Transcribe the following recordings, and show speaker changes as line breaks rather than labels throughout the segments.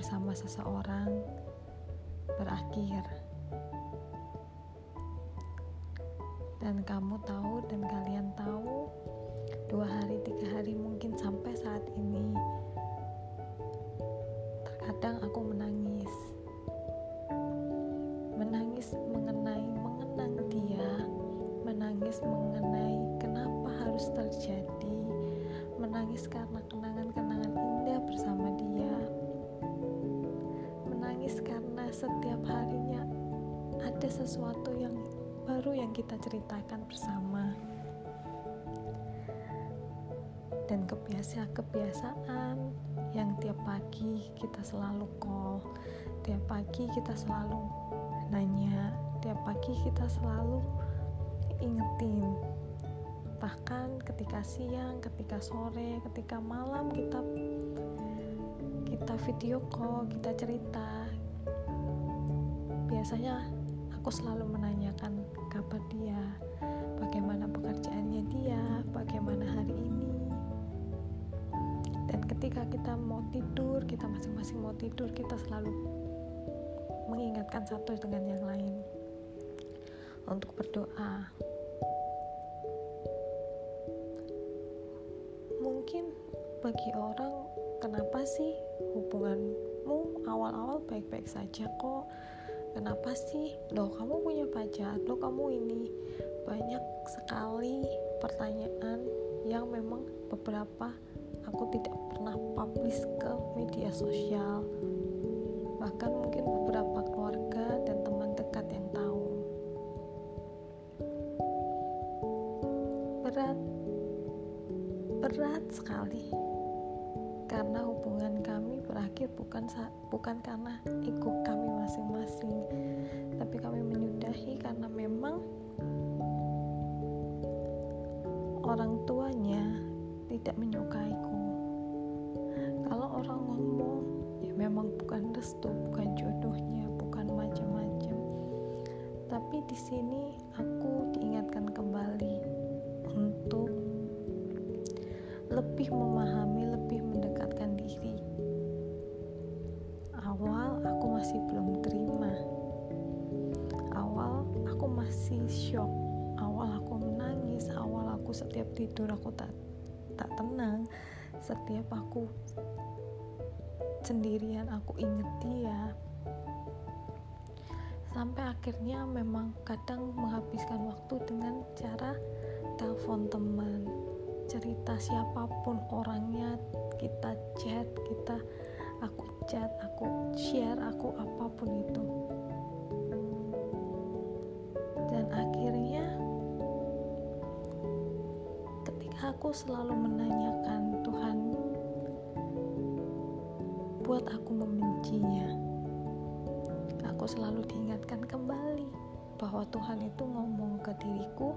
bersama seseorang sesuatu yang baru yang kita ceritakan bersama. Dan kebiasaan-kebiasaan yang tiap pagi kita selalu call tiap pagi kita selalu nanya tiap pagi kita selalu ingetin. Bahkan ketika siang, ketika sore, ketika malam kita kita video call, kita cerita. Biasanya aku selalu menanyakan kabar dia, bagaimana pekerjaannya dia, bagaimana hari ini. Dan ketika kita mau tidur, kita masing-masing mau tidur, kita selalu mengingatkan satu dengan yang lain untuk berdoa. Mungkin bagi orang, kenapa sih hubunganmu awal-awal baik-baik saja kok? Kenapa sih? Loh kamu punya pacar? Loh kamu ini? Banyak sekali pertanyaan yang memang beberapa aku tidak pernah publish ke media sosial. Bahkan mungkin beberapa keluarga dan teman dekat yang tahu. Berat. Berat sekali. Karena hubungan kami berakhir bukan bukan karena ego kami orang tuanya tidak menyukaiku. Kalau orang ngomong ya memang bukan restu bukan jodohnya bukan macam-macam. Tapi di sini aku tidur aku tak tak tenang. Setiap aku sendirian aku inget dia. Sampai akhirnya memang kadang menghabiskan waktu dengan cara telepon teman cerita siapa pun orangnya kita chat kita aku chat aku share aku apa pun itu. Dan akhirnya aku selalu menanyakan Tuhan buat aku membencinya aku selalu diingatkan kembali bahwa Tuhan itu ngomong ke diriku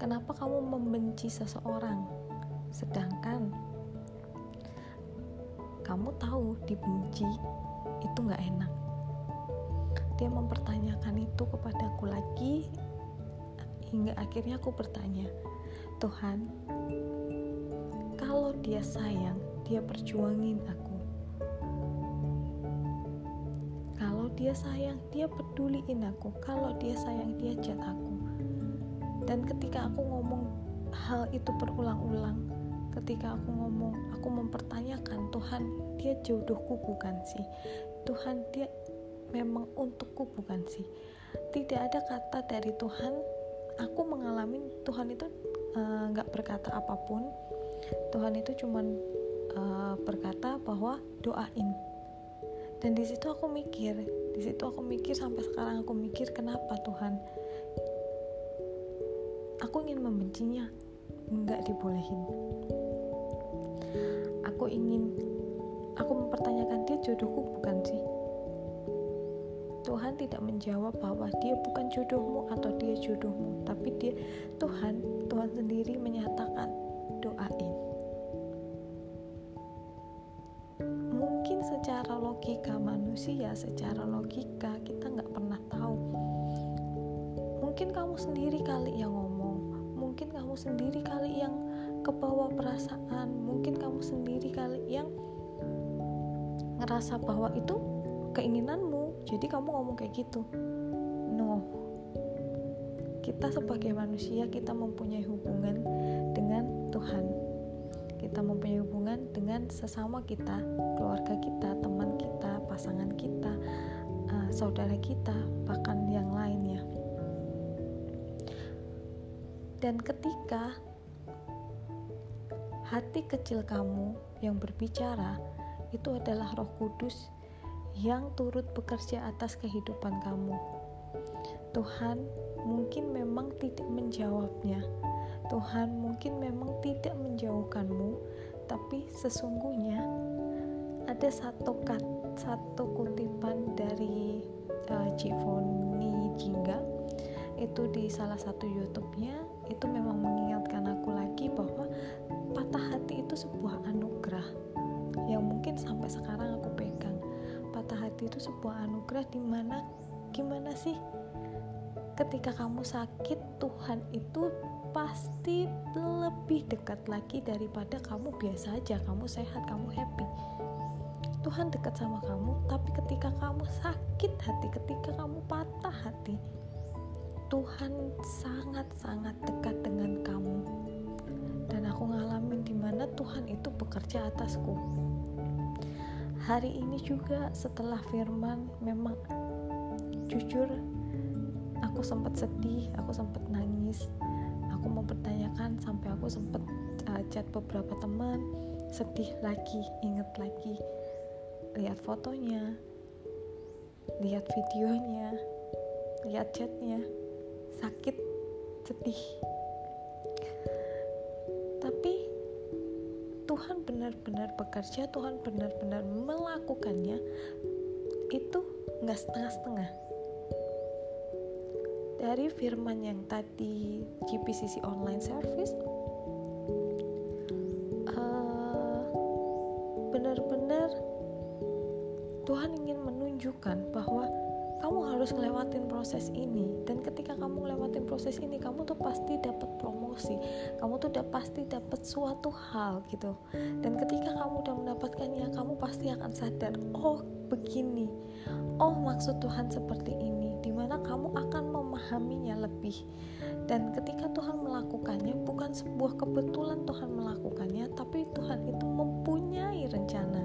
Kenapa kamu membenci seseorang, sedangkan kamu tahu dibenci itu nggak enak? Dia mempertanyakan itu kepadaku lagi, hingga akhirnya aku bertanya, Tuhan, kalau dia sayang, dia perjuangin aku. Kalau dia sayang, dia peduliin aku. Kalau dia sayang, dia chat aku dan ketika aku ngomong hal itu berulang-ulang ketika aku ngomong aku mempertanyakan Tuhan dia jodohku bukan sih Tuhan dia memang untukku bukan sih tidak ada kata dari Tuhan aku mengalami Tuhan itu nggak uh, berkata apa pun. Tuhan itu cuman uh, berkata bahwa doain. Dan di situ aku mikir di situ aku mikir sampai sekarang aku mikir kenapa Tuhan? Aku ingin membencinya nggak dibolehin. Aku ingin aku mempertanyakan dia jodohku bukan sih Tuhan tidak menjawab bahwa dia bukan jodohmu atau dia jodohmu tapi dia Tuhan Tuhan sendiri menyatakan doain. Mungkin secara logika manusia secara logika kita nggak pernah tahu. Mungkin kamu sendiri kali yang ngomong mungkin kamu sendiri kali yang kebawa perasaan mungkin kamu sendiri kali yang ngerasa bahwa itu keinginanmu jadi kamu ngomong kayak gitu. No. Kita sebagai manusia kita mempunyai hubungan dengan Tuhan. Kita mempunyai hubungan dengan sesama kita keluarga kita teman kita pasangan kita uh, saudara kita bahkan yang lainnya. Dan ketika hati kecil kamu yang berbicara itu adalah Roh Kudus yang turut bekerja atas kehidupan kamu. Tuhan mungkin memang tidak menjawabnya. Tuhan mungkin memang tidak menjauhkanmu, tapi sesungguhnya ada satu kat, satu kutipan dari uh, Cifoni Jingga itu di salah satu YouTube-nya itu memang mengingatkan aku lagi bahwa patah hati itu sebuah anugerah yang mungkin sampai sekarang aku pegang patah hati itu sebuah anugerah di mana gimana sih? Ketika kamu sakit Tuhan itu pasti lebih dekat lagi daripada kamu biasa aja. Kamu sehat kamu happy. Tuhan dekat sama kamu tapi ketika kamu sakit hati ketika kamu patah hati Tuhan sangat-sangat dekat dengan kamu. Dan aku ngalamin di mana Tuhan itu bekerja atasku hari ini juga setelah firman memang jujur aku sempat sedih aku sempat nangis. Aku mempertanyakan sampai aku sempat uh, chat beberapa teman sedih lagi inget lagi. Lihat fotonya lihat videonya lihat chatnya. Sakit sedih. Tapi Tuhan benar-benar bekerja Tuhan benar-benar melakukannya itu nggak setengah-setengah. Dari firman yang tadi GPCC online service uh, benar-benar Tuhan ingin menunjukkan bahwa kamu harus ngelewatin proses ini dan ketika kamu ngelewatin proses ini kamu tuh pasti dapat promosi. Kamu tuh udah pasti dapat suatu hal gitu. Dan ketika kamu udah mendapatkannya kamu pasti akan sadar oh begini. Oh maksud Tuhan seperti ini. Di mana kamu akan memahaminya lebih. Dan ketika Tuhan melakukannya bukan sebuah kebetulan Tuhan melakukannya tapi Tuhan itu mempunyai rencana.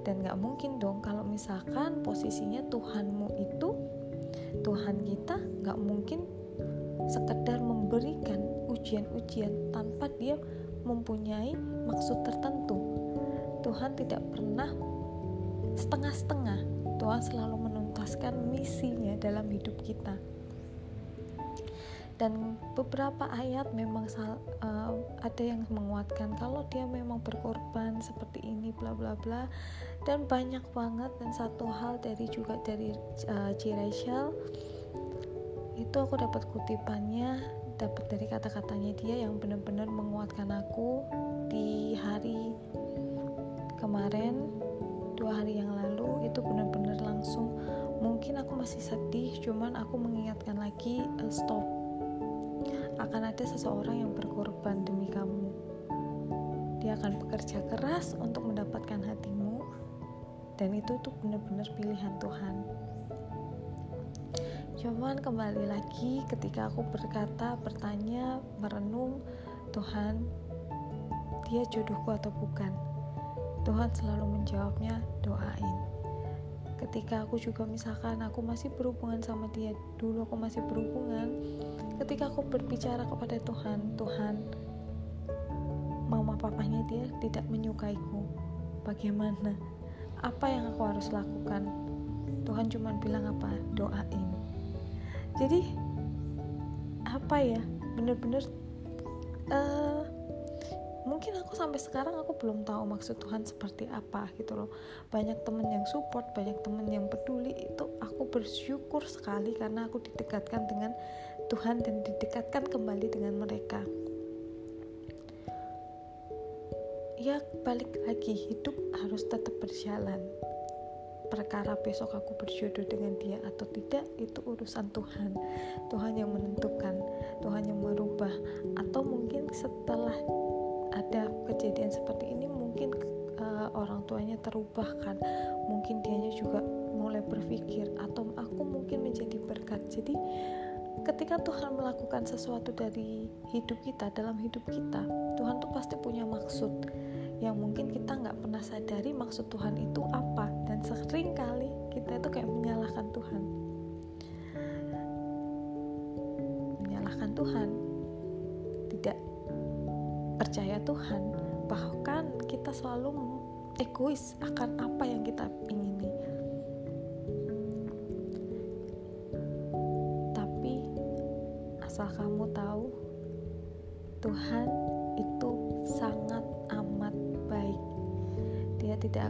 Dan gak mungkin dong kalau misalkan posisinya Tuhanmu itu Tuhan kita gak mungkin sekedar memberikan ujian-ujian tanpa dia mempunyai maksud tertentu. Tuhan tidak pernah setengah-setengah. Tuhan selalu menuntaskan misinya dalam hidup kita. Dan beberapa ayat memang uh, ada yang menguatkan kalau dia memang berkorban seperti ini bla bla bla dan banyak banget dan satu hal dari juga dari uh, Rachel itu aku dapat kutipannya dapat dari kata-katanya dia yang benar-benar menguatkan aku di hari kemarin dua hari yang lalu itu benar-benar langsung mungkin aku masih sedih cuman aku mengingatkan lagi uh, stop. Akan ada seseorang yang berkorban demi kamu. Dia akan bekerja keras untuk mendapatkan hatimu, dan itu tuh benar-benar pilihan Tuhan. Cuman kembali lagi ketika aku berkata, bertanya, merenung, Tuhan, dia jodohku atau bukan? Tuhan selalu menjawabnya, doain. ketika aku juga misalkan aku masih berhubungan sama dia dulu aku masih berhubungan ketika aku berbicara kepada Tuhan Tuhan mama papanya dia tidak menyukaiku bagaimana apa yang aku harus lakukan? Tuhan cuma bilang apa? Doain. Jadi apa ya? Bener-bener uh, mungkin aku sampai sekarang aku belum tahu maksud Tuhan seperti apa gitu loh. Banyak temen yang support banyak temen yang peduli itu aku bersyukur sekali karena aku didekatkan dengan Tuhan dan didekatkan kembali dengan mereka ya balik lagi. Hidup harus tetap berjalan. Perkara besok aku berjodoh dengan dia atau tidak itu urusan Tuhan. Tuhan yang menentukan Tuhan yang merubah. Atau mungkin setelah ada kejadian seperti ini mungkin uh, orang tuanya terubah kan. Mungkin dianya juga mulai berpikir atau aku mungkin menjadi berkat. Jadi ketika Tuhan melakukan sesuatu dari hidup kita dalam hidup kita Tuhan tuh pasti punya maksud yang mungkin kita nggak pernah sadari maksud Tuhan itu apa. Dan sering kali kita itu kayak menyalahkan Tuhan. Menyalahkan Tuhan. Tidak percaya Tuhan. Bahkan kita selalu egois akan apa yang kita ingini. Tapi asal kamu tahu Tuhan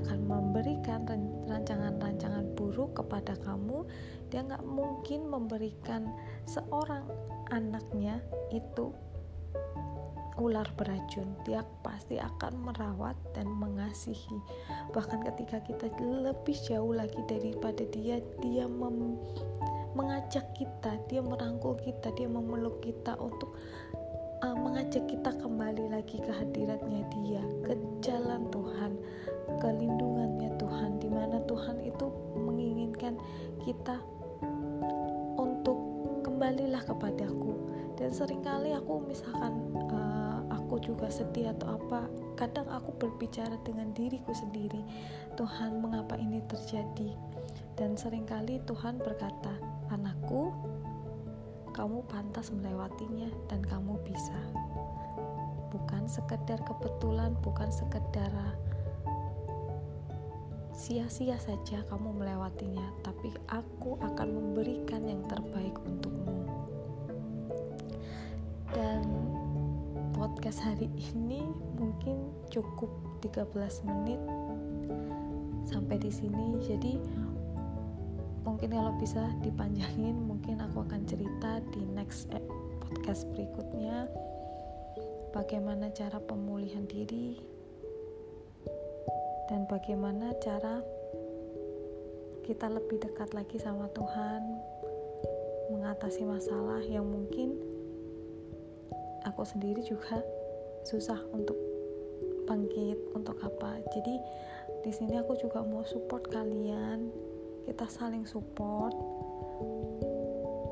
akan memberikan rancangan-rancangan buruk kepada kamu dia nggak mungkin memberikan seorang anaknya itu ular beracun, dia pasti akan merawat dan mengasihi. Bahkan ketika kita lebih jauh lagi daripada dia, dia mengajak kita, dia merangkul kita, dia memeluk kita untuk uh, mengajak kita kembali lagi ke hadiratnya dia, ke jalan Tuhan, ke lindungannya Tuhan, di mana Tuhan itu menginginkan kita untuk kembalilah kepadaku. Dan sering kali aku misalkan uh, aku juga sedih atau apa kadang aku berbicara dengan diriku sendiri Tuhan mengapa ini terjadi dan sering kali Tuhan berkata anakku kamu pantas melewatinya dan kamu bisa bukan sekedar kebetulan bukan sekedar sia-sia saja kamu melewatinya tapi aku akan memberikan yang terbaik untukmu. Dan podcast hari ini mungkin cukup 13 menit sampai di sini. Jadi mungkin kalau bisa dipanjangin mungkin aku akan cerita di next podcast berikutnya. Bagaimana cara pemulihan diri dan bagaimana cara kita lebih dekat lagi sama Tuhan mengatasi masalah yang mungkin aku sendiri juga susah untuk bangkit untuk apa. Jadi di sini aku juga mau support kalian. Kita saling support.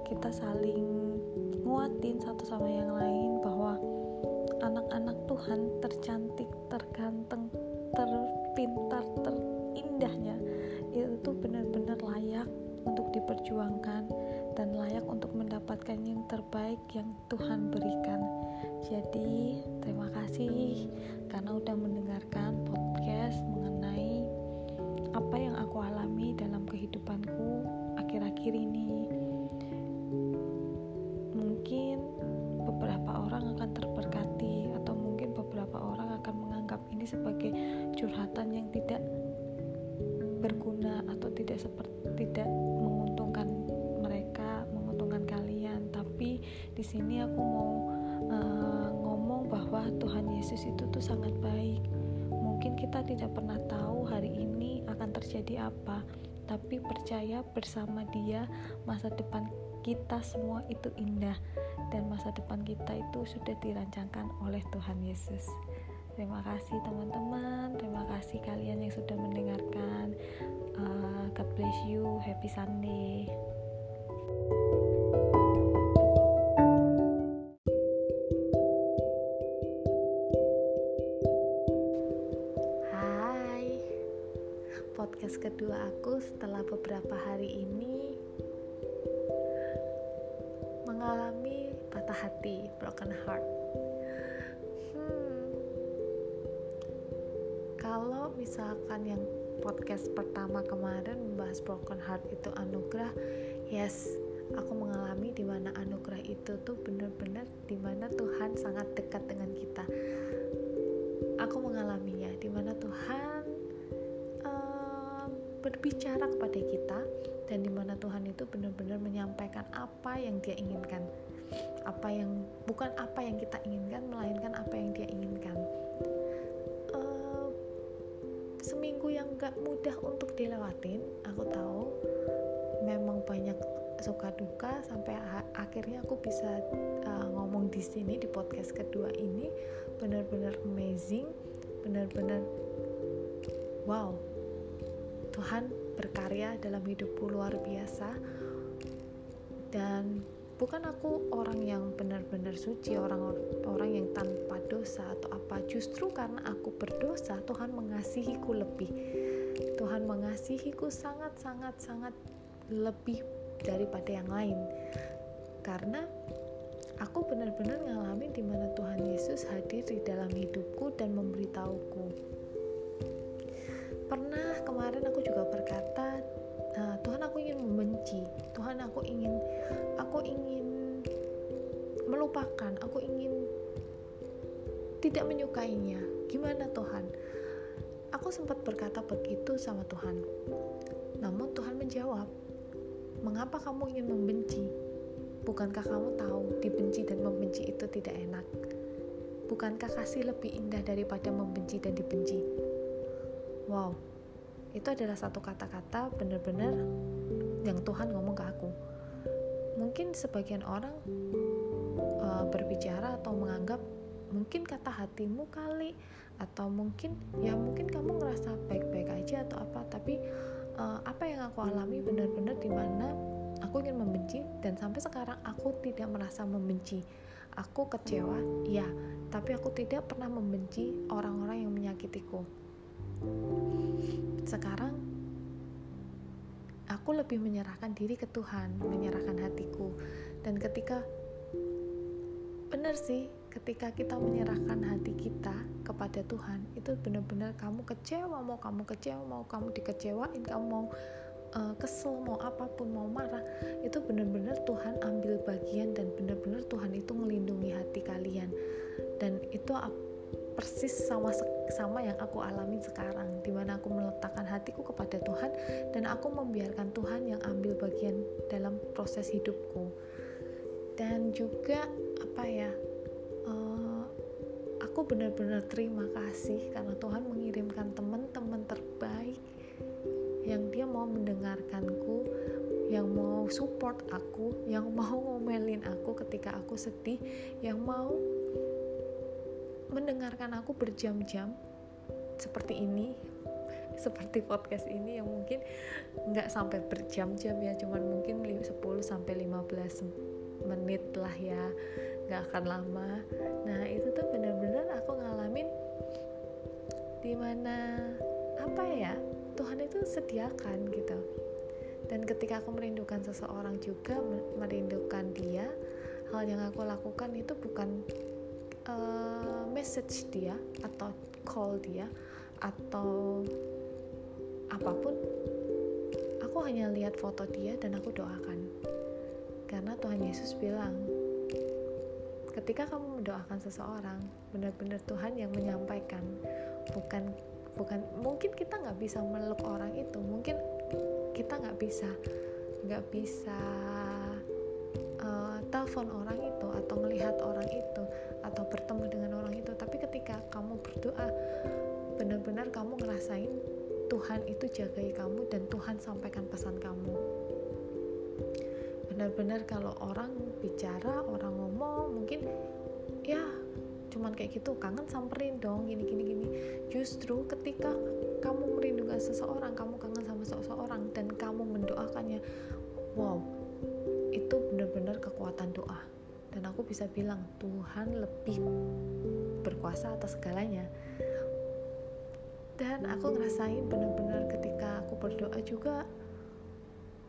Kita saling nguatin satu sama yang lain bahwa anak-anak Tuhan tercantik terganteng terpintar terindahnya itu benar-benar layak untuk diperjuangkan dan layak untuk mendapatkan yang terbaik yang Tuhan berikan. Jadi, terima kasih karena udah mendengarkan podcast mengenai apa yang aku alami dalam kehidupanku akhir-akhir ini. Mungkin beberapa orang akan terberkati atau mungkin beberapa orang akan menganggap ini sebagai curhatan yang tidak berguna atau tidak seperti tidak di sini aku mau uh, ngomong bahwa Tuhan Yesus itu tuh sangat baik. Mungkin kita tidak pernah tahu hari ini akan terjadi apa, tapi percaya bersama Dia masa depan kita semua itu indah dan masa depan kita itu sudah dirancangkan oleh Tuhan Yesus. Terima kasih teman-teman, terima kasih kalian yang sudah mendengarkan. Uh, God bless you, happy Sunday. podcast kedua aku setelah beberapa hari ini mengalami patah hati, broken heart. Misalkan yang podcast pertama kemarin membahas broken heart itu anugerah, yes, aku mengalami di mana anugerah itu tuh benar-benar di mana Tuhan sangat dekat dengan kita. Aku mengalaminya di mana Tuhan berbicara kepada kita dan di mana Tuhan itu benar-benar menyampaikan apa yang Dia inginkan. Apa yang bukan apa yang kita inginkan melainkan apa yang Dia inginkan. Seminggu yang gak mudah untuk dilewatin, aku tahu memang banyak suka duka sampai akhirnya aku bisa uh, ngomong di sini di podcast kedua ini. Benar-benar amazing, benar-benar wow. Tuhan berkarya dalam hidupku luar biasa. Dan bukan aku orang yang benar-benar suci orang orang yang tanpa dosa atau apa. Justru karena aku berdosa Tuhan mengasihiku lebih Tuhan mengasihiku sangat sangat sangat lebih daripada yang lain. Karena aku benar-benar ngalamin di mana Tuhan Yesus hadir di dalam hidupku dan memberitahuku. Pernah kemarin aku juga berkata nah, Tuhan aku ingin membenci. Tuhan aku ingin aku ingin melupakan. Aku ingin tidak menyukainya. Gimana Tuhan aku sempat berkata begitu sama Tuhan. Namun Tuhan menjawab mengapa kamu ingin membenci? Bukankah kamu tahu dibenci dan membenci itu tidak enak? Bukankah kasih lebih indah daripada membenci dan dibenci? Wow itu adalah satu kata-kata benar-benar yang Tuhan ngomong ke aku. Mungkin sebagian orang uh, berbicara atau menganggap mungkin kata hatimu kali atau mungkin ya mungkin kamu ngerasa baik-baik aja atau apa tapi uh, apa yang aku alami benar-benar di mana aku ingin membenci dan sampai sekarang aku tidak merasa membenci aku kecewa ya tapi aku tidak pernah membenci orang-orang yang menyakitiku sekarang aku lebih menyerahkan diri ke Tuhan, menyerahkan hatiku. Dan ketika benar sih, ketika kita menyerahkan hati kita kepada Tuhan, itu benar-benar kamu kecewa, mau kamu kecewa, mau kamu dikecewain, kamu mau uh, kesel, mau apa pun, mau marah, itu benar-benar Tuhan ambil bagian dan benar-benar Tuhan itu melindungi hati kalian. Dan itu persis sama sama yang aku alami sekarang di mana aku meletakkan hatiku kepada Tuhan dan aku membiarkan Tuhan yang ambil bagian dalam proses hidupku dan juga apa ya aku benar-benar terima kasih karena Tuhan mengirimkan teman-teman terbaik yang dia mau mendengarkanku yang mau support aku yang mau ngomelin aku ketika aku sedih yang mau mendengarkan aku berjam-jam seperti ini seperti podcast ini yang mungkin nggak sampai berjam-jam ya cuman mungkin 10 sampai 15 menit lah ya nggak akan lama. Nah itu tuh bener-bener aku ngalamin di mana apa ya Tuhan itu sediakan gitu. Dan ketika aku merindukan seseorang juga merindukan dia hal yang aku lakukan itu bukan uh, message dia atau call dia atau apa pun. Aku hanya lihat foto dia dan aku doakan. Karena Tuhan Yesus bilang ketika kamu mendoakan seseorang benar-benar Tuhan yang menyampaikan. Bukan bukan mungkin kita nggak bisa meluk orang itu. Mungkin kita nggak bisa nggak bisa uh, telepon orang itu atau melihat orang itu atau bertemu dengan orang itu. Tapi ketika kamu berdoa benar-benar kamu ngerasain Tuhan itu jagai kamu dan Tuhan sampaikan pesan kamu. Benar-benar kalau orang bicara orang ngomong mungkin ya cuman kayak gitu kangen samperin dong gini gini gini. Justru ketika kamu merindukan seseorang kamu kangen sama seseorang dan kamu mendoakannya wow itu benar-benar kekuatan doa. Dan aku bisa bilang Tuhan lebih berkuasa atas segalanya. Dan aku ngerasain bener-bener ketika aku berdoa juga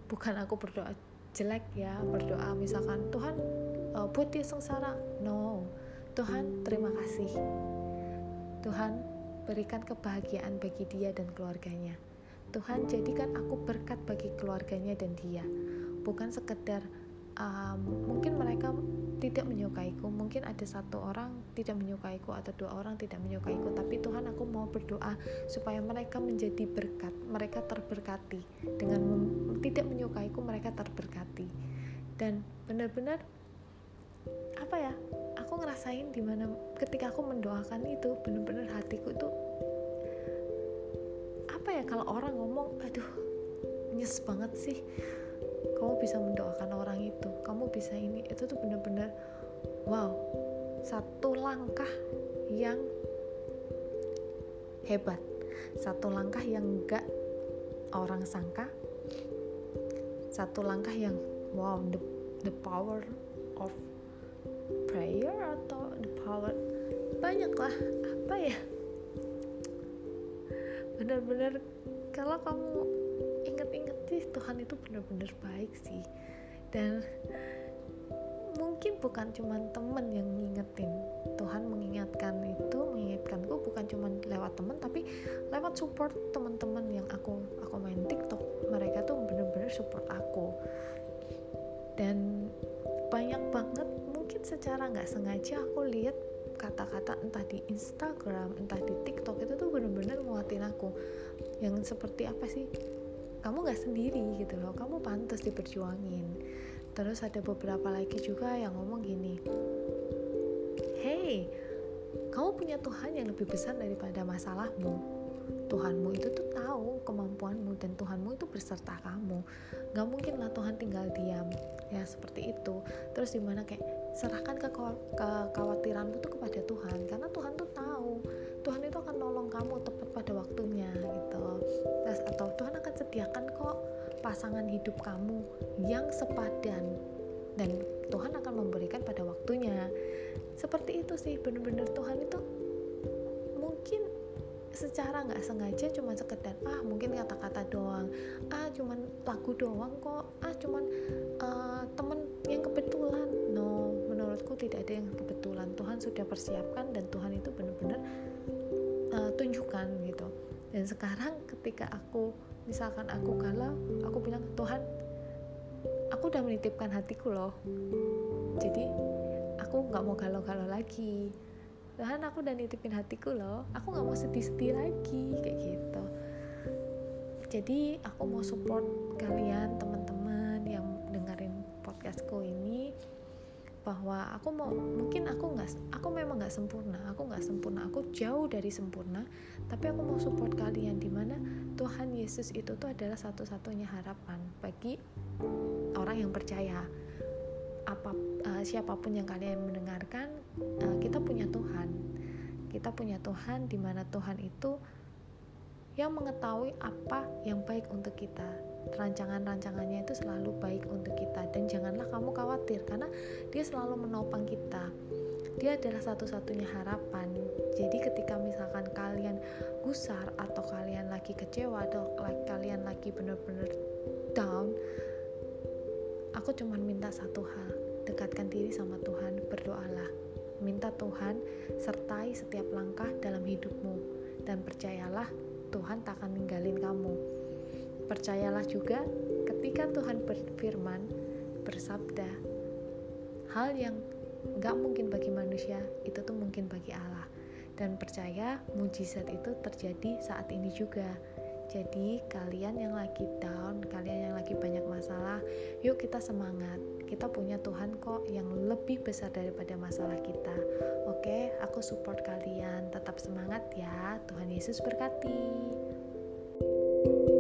bukan aku berdoa jelek ya berdoa misalkan Tuhan uh, buat dia sengsara. No. Tuhan terima kasih. Tuhan berikan kebahagiaan bagi dia dan keluarganya. Tuhan jadikan aku berkat bagi keluarganya dan dia. Bukan sekedar um, mungkin mereka tidak menyukaiku. Mungkin ada satu orang tidak menyukaiku atau dua orang tidak menyukaiku. Tapi Tuhan aku mau berdoa supaya mereka menjadi berkat. Mereka terberkati. Dengan tidak menyukaiku mereka terberkati. Dan benar-benar apa ya aku ngerasain di mana ketika aku mendoakan itu benar-benar hatiku tuh apa ya kalau orang ngomong aduh nyes banget sih kamu bisa mendoakan orang itu kamu bisa ini itu tuh bener-bener wow satu langkah yang hebat satu langkah yang enggak orang sangka satu langkah yang wow the the power of prayer atau the power? Banyak lah apa ya? Benar-benar kalau kamu inget-inget sih Tuhan itu benar-benar baik sih. Dan mungkin bukan cuma temen yang ngingetin. Tuhan mengingatkan itu mengingatkanku bukan cuma lewat temen tapi lewat support teman-teman yang aku aku main TikTok. Mereka tuh bener-bener support aku. Dan banyak banget secara nggak sengaja aku lihat kata-kata entah di Instagram entah di TikTok itu tuh bener-bener nguatin aku. Yang seperti apa sih? Kamu gak sendiri gitu loh kamu pantas diperjuangin. Terus ada beberapa lagi juga yang ngomong gini hey kamu punya Tuhan yang lebih besar daripada masalahmu. Tuhanmu itu tuh tahu kemampuanmu dan Tuhanmu itu berserta kamu. Gak mungkin lah Tuhan tinggal diam. Ya seperti itu. Terus di mana kayak serahkan ke kekhawatiranmu tuh kepada Tuhan. Karena Tuhan tuh tahu. Tuhan itu akan nolong kamu tepat pada waktunya gitu. Terus atau Tuhan akan sediakan kok pasangan hidup kamu yang sepadan. Dan Tuhan akan memberikan pada waktunya. Seperti itu sih bener-bener Tuhan itu mungkin secara nggak sengaja cuma sekedar ah mungkin kata-kata doang. Ah cuman lagu doang kok. Ah cuman uh, temen yang kebetulan. No menurutku tidak ada yang kebetulan. Tuhan sudah persiapkan dan Tuhan itu benar-benar uh, tunjukkan gitu. Dan sekarang ketika aku misalkan aku galau aku bilang Tuhan aku udah menitipkan hatiku loh. Jadi aku nggak mau galau-galau lagi. Tuhan aku udah nitipin hatiku loh. Aku nggak mau sedih-sedih lagi kayak gitu. Jadi aku mau support kalian teman-teman bahwa aku mau mungkin aku nggak aku memang nggak sempurna aku nggak sempurna aku jauh dari sempurna tapi aku mau support kalian di mana Tuhan Yesus itu tuh adalah satu-satunya harapan bagi orang yang percaya. Apa uh, siapa pun yang kalian mendengarkan uh, kita punya Tuhan. Kita punya Tuhan di mana Tuhan itu yang mengetahui apa yang baik untuk kita rancangan-rancangannya itu selalu baik untuk kita dan janganlah kamu khawatir karena dia selalu menopang kita. Dia adalah satu-satunya harapan. Jadi ketika misalkan kalian gusar atau kalian lagi kecewa atau kalian lagi benar-benar down aku cuma minta satu hal dekatkan diri sama Tuhan berdoalah. Minta Tuhan sertai setiap langkah dalam hidupmu dan percayalah Tuhan tak akan ninggalin kamu Percayalah juga ketika Tuhan berfirman, bersabda, hal yang gak mungkin bagi manusia itu tuh mungkin bagi Allah. Dan percaya mujizat itu terjadi saat ini juga. Jadi kalian yang lagi down, kalian yang lagi banyak masalah, yuk kita semangat. Kita punya Tuhan kok yang lebih besar daripada masalah kita. Oke, aku support kalian. Tetap semangat ya. Tuhan Yesus berkati. podcast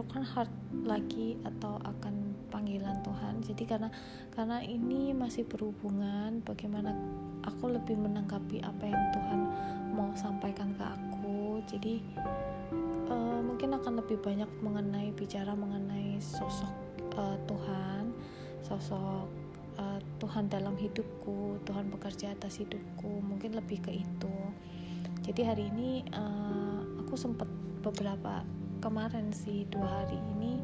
broken heart lagi atau akan panggil panggilan Tuhan. Jadi karena karena ini masih berhubungan bagaimana aku lebih menanggapi apa yang Tuhan mau sampaikan ke aku. Jadi uh, mungkin akan lebih banyak mengenai bicara mengenai sosok uh, Tuhan sosok uh, Tuhan dalam hidupku Tuhan bekerja atas hidupku mungkin lebih ke itu. Jadi hari ini uh, aku sempat beberapa kemarin sih dua hari ini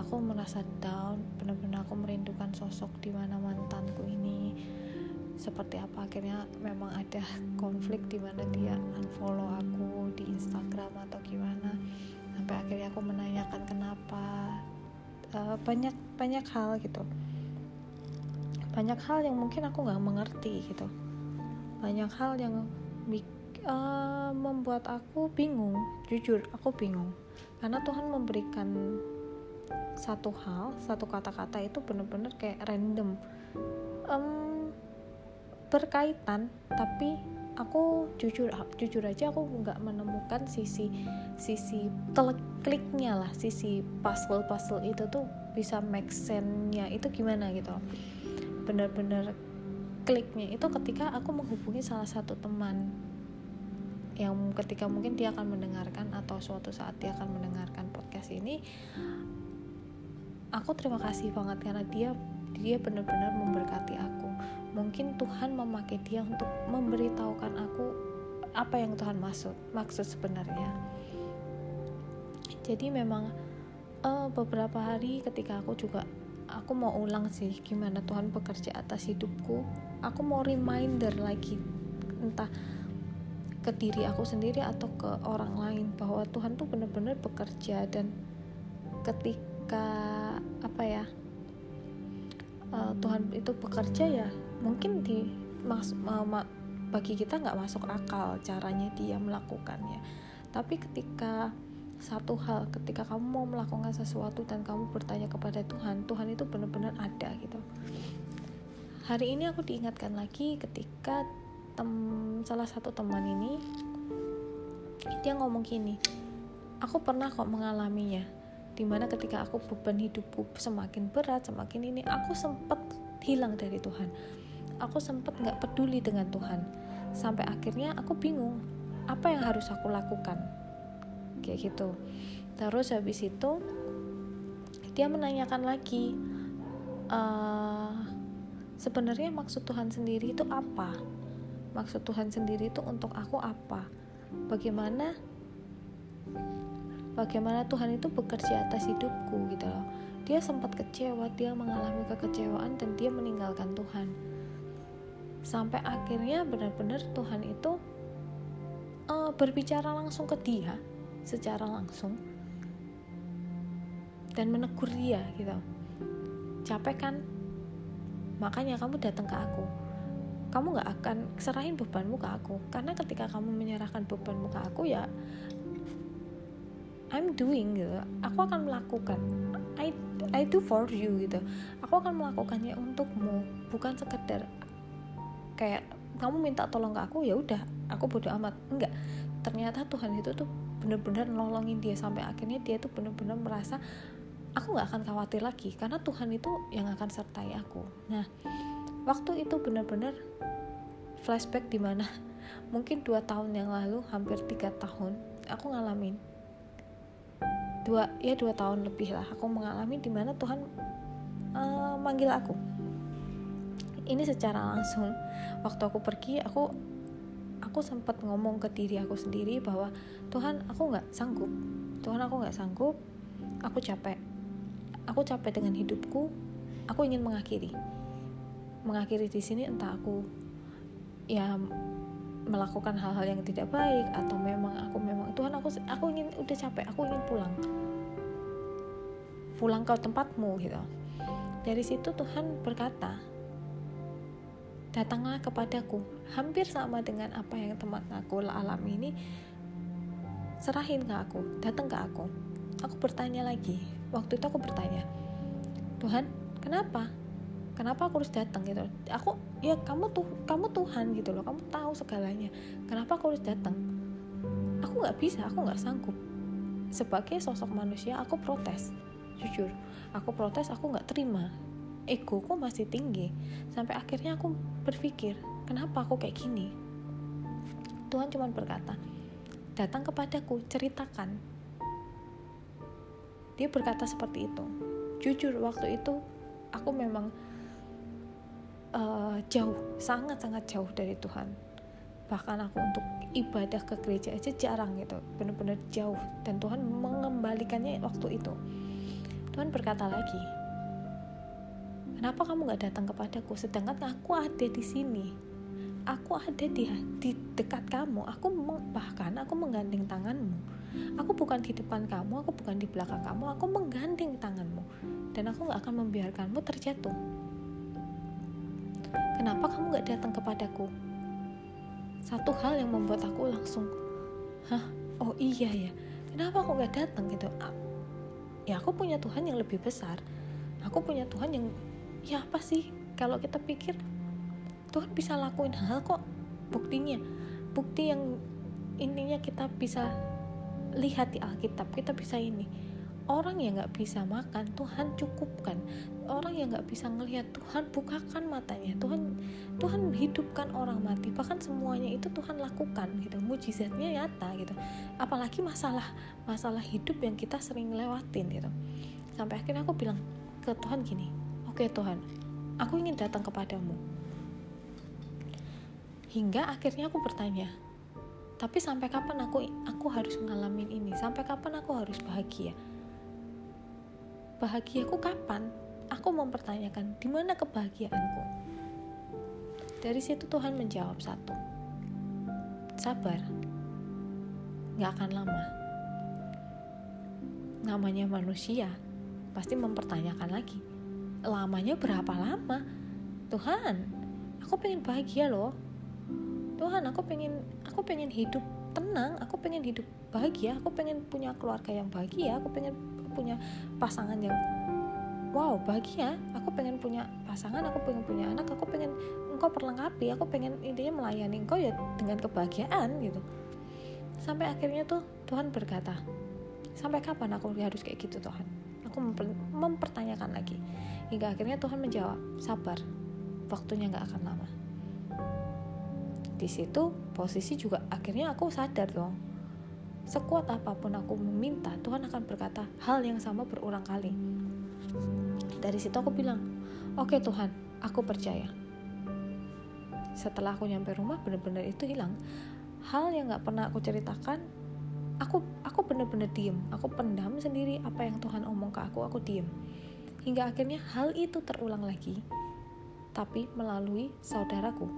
aku merasa down. Benar-benar aku merindukan sosok di mana mantanku ini seperti apa. Akhirnya memang ada konflik di mana dia unfollow aku di Instagram atau gimana. Sampai akhirnya aku menanyakan kenapa uh, banyak banyak hal gitu. Banyak hal yang mungkin aku nggak mengerti gitu. Banyak hal yang uh, membuat aku bingung jujur aku bingung karena Tuhan memberikan satu hal satu kata-kata itu benar-benar kayak random. Um, berkaitan tapi aku jujur jujur aja aku nggak menemukan sisi sisi kliknya lah sisi puzzle puzzle itu tuh bisa make sense-nya itu gimana gitu benar-benar kliknya itu ketika aku menghubungi salah satu teman yang ketika mungkin dia akan mendengarkan atau suatu saat dia akan mendengarkan podcast ini aku terima kasih banget karena dia dia benar-benar memberkati aku. Mungkin Tuhan memakai dia untuk memberitahukan aku apa yang Tuhan maksud maksud sebenarnya. Jadi memang uh, beberapa hari ketika aku juga aku mau ulang sih gimana Tuhan bekerja atas hidupku. Aku mau reminder lagi entah ke diri aku sendiri atau ke orang lain bahwa Tuhan tuh benar-benar bekerja dan ketika apa ya uh, Tuhan itu bekerja ya mungkin di mas, ma, ma, bagi kita nggak masuk akal caranya dia melakukannya. Tapi ketika satu hal ketika kamu mau melakukan sesuatu dan kamu bertanya kepada Tuhan Tuhan itu benar-benar ada gitu. Hari ini aku diingatkan lagi ketika tem salah satu teman ini dia ngomong gini aku pernah kok mengalaminya di mana ketika aku beban hidupku semakin berat semakin ini aku sempat hilang dari Tuhan. Aku sempat nggak peduli dengan Tuhan. Sampai akhirnya aku bingung apa yang harus aku lakukan? Kayak gitu. Terus habis itu dia menanyakan lagi uh, sebenarnya maksud Tuhan sendiri itu apa maksud Tuhan sendiri itu untuk aku apa? Bagaimana bagaimana Tuhan itu bekerja atas hidupku gitu loh. Dia sempat kecewa dia mengalami kekecewaan dan dia meninggalkan Tuhan. Sampai akhirnya benar-benar Tuhan itu uh, berbicara langsung ke dia secara langsung dan menegur dia gitu. Capek kan? Makanya kamu datang ke aku kamu nggak akan serahin bebanmu ke aku. Karena ketika kamu menyerahkan bebanmu ke aku ya I'm doing gitu. Aku akan melakukan. I I do for you gitu. Aku akan melakukannya untukmu bukan sekedar kayak kamu minta tolong ke aku ya udah aku bodoh amat. Enggak. Ternyata Tuhan itu tuh bener-bener nolongin dia sampai akhirnya dia tuh bener-bener merasa aku nggak akan khawatir lagi karena Tuhan itu yang akan sertai aku. Nah waktu itu benar-benar flashback di mana? Mungkin dua tahun yang lalu hampir tiga tahun aku ngalamin dua ya dua tahun lebih lah aku mengalami di mana Tuhan uh, manggil aku. Ini secara langsung waktu aku pergi aku aku sempat ngomong ke diri aku sendiri bahwa Tuhan aku nggak sanggup. Tuhan aku nggak sanggup. Aku capek. Aku capek dengan hidupku. Aku ingin mengakhiri mengakhiri di sini entah aku ya melakukan hal-hal yang tidak baik atau memang aku memang Tuhan aku aku ingin udah capek aku ingin pulang. Pulang ke tempatmu gitu. Dari situ Tuhan berkata datanglah kepadaku. Hampir sama dengan apa yang teman aku alami ini serahin ke aku datang ke aku. Aku bertanya lagi. Waktu itu aku bertanya Tuhan kenapa kenapa aku harus datang? Gitu. Aku ya kamu tuh kamu Tuhan gitu loh. Kamu tahu segalanya. Kenapa aku harus datang? Aku nggak bisa aku nggak sanggup. Sebagai sosok manusia aku protes jujur. Aku protes aku nggak terima. Ego egoku masih tinggi. Sampai akhirnya aku berpikir kenapa aku kayak gini? Tuhan cuma berkata datang kepadaku ceritakan. Dia berkata seperti itu. Jujur waktu itu aku memang uh, jauh sangat-sangat jauh dari Tuhan. Bahkan aku untuk ibadah ke gereja aja jarang gitu. Benar-benar jauh. Dan Tuhan mengembalikannya waktu itu. Tuhan berkata lagi kenapa kamu gak datang kepadaku? Sedangkan aku ada di sini. Aku ada di di dekat kamu. Aku bahkan aku menggandeng tanganmu. Aku bukan di depan kamu aku bukan di belakang kamu. Aku menggandeng tanganmu. Dan aku gak akan membiarkanmu terjatuh kenapa kamu gak datang kepadaku? Satu hal yang membuat aku langsung hah? Oh iya ya. Kenapa aku gak datang? Gitu. Ya aku punya Tuhan yang lebih besar. Aku punya Tuhan yang ya apa sih? Kalau kita pikir Tuhan bisa lakuin hal kok buktinya. Bukti yang intinya kita bisa lihat di Alkitab kita bisa ini. Orang yang nggak bisa makan Tuhan cukupkan orang yang nggak bisa ngelihat Tuhan bukakan matanya. Tuhan Tuhan hidupkan orang mati. Bahkan semuanya itu Tuhan lakukan gitu. Mujizatnya nyata gitu. Apalagi masalah masalah hidup yang kita sering lewatin gitu. Sampai akhirnya aku bilang ke Tuhan gini oke okay, Tuhan aku ingin datang kepadamu. Hingga akhirnya aku bertanya tapi sampai kapan aku aku harus ngalamin ini? Sampai kapan aku harus bahagia? Bahagiaku kapan? Aku mempertanyakan di mana kebahagiaanku. Dari situ Tuhan menjawab satu. Sabar. Gak akan lama. Namanya manusia pasti mempertanyakan lagi. Lamanya berapa lama? Tuhan, aku pengen bahagia loh. Tuhan, aku pengen aku pengen hidup tenang, aku pengen hidup bahagia, aku pengen punya keluarga yang bahagia, aku pengen punya pasangan yang wow bahagia. Aku pengen punya pasangan aku pengen punya anak aku pengen engkau perlengkapi aku pengen intinya melayani engkau ya dengan kebahagiaan gitu. Sampai akhirnya tuh Tuhan berkata sampai kapan aku harus kayak gitu Tuhan? Aku memper mempertanyakan lagi. Hingga akhirnya Tuhan menjawab sabar waktunya nggak akan lama. Di situ posisi juga akhirnya aku sadar dong Sekuat apa pun aku meminta, Tuhan akan berkata hal yang sama berulang kali. Dari situ aku bilang, oke okay, Tuhan, aku percaya. Setelah aku nyampe rumah, benar-benar itu hilang. Hal yang gak pernah aku ceritakan, aku aku benar-benar diem. Aku pendam sendiri apa yang Tuhan omong ke aku, aku diem. Hingga akhirnya hal itu terulang lagi, tapi melalui saudaraku.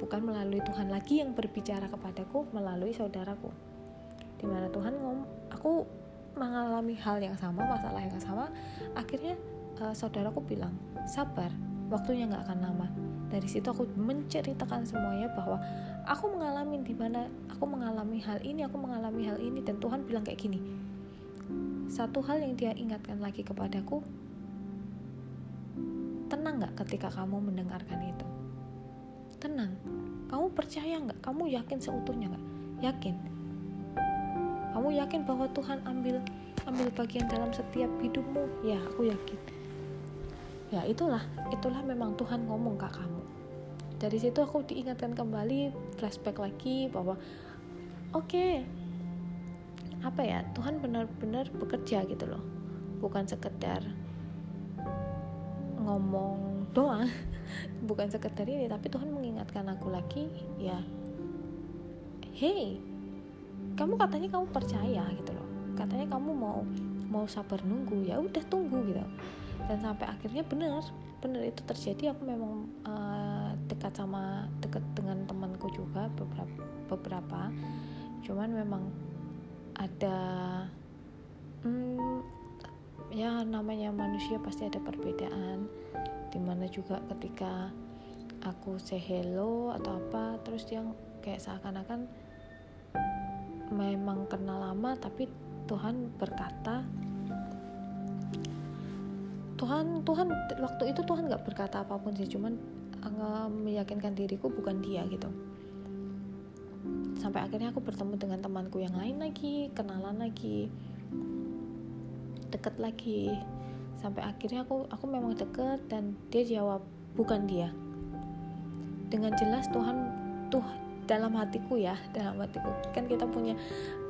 Bukan melalui Tuhan lagi yang berbicara kepadaku, melalui saudaraku di mana Tuhan ngom aku mengalami hal yang sama masalah yang sama akhirnya uh, saudaraku bilang sabar waktunya nggak akan lama. Dari situ aku menceritakan semuanya bahwa aku mengalami di mana aku mengalami hal ini aku mengalami hal ini dan Tuhan bilang kayak gini satu hal yang dia ingatkan lagi kepadaku tenang nggak ketika kamu mendengarkan itu? Tenang. Kamu percaya nggak? Kamu yakin seutuhnya nggak? Yakin? Kamu yakin bahwa Tuhan ambil ambil bagian dalam setiap hidupmu? Ya aku yakin ya itulah itulah memang Tuhan ngomong ke kamu. Dari situ aku diingatkan kembali flashback lagi bahwa oke okay, apa ya Tuhan benar-benar bekerja gitu loh. Bukan sekedar ngomong doang bukan sekedar ini tapi Tuhan mengingatkan aku lagi ya hey kamu katanya kamu percaya gitu loh. Katanya kamu mau mau sabar nunggu. Ya udah tunggu gitu dan sampai akhirnya benar benar itu terjadi aku memang uh, dekat sama dekat dengan temanku juga beberapa beberapa. Cuman memang ada hmm, ya namanya manusia pasti ada perbedaan. Di mana juga ketika aku say hello atau apa terus dia kayak seakan-akan memang kenal lama tapi Tuhan berkata Tuhan Tuhan waktu itu Tuhan nggak berkata apa pun sih cuman meyakinkan diriku bukan dia gitu. Sampai akhirnya aku bertemu dengan temanku yang lain lagi kenalan lagi deket lagi. Sampai akhirnya aku aku memang deket dan dia jawab bukan dia. Dengan jelas Tuhan tuh dalam hatiku ya dalam hatiku. Kan kita punya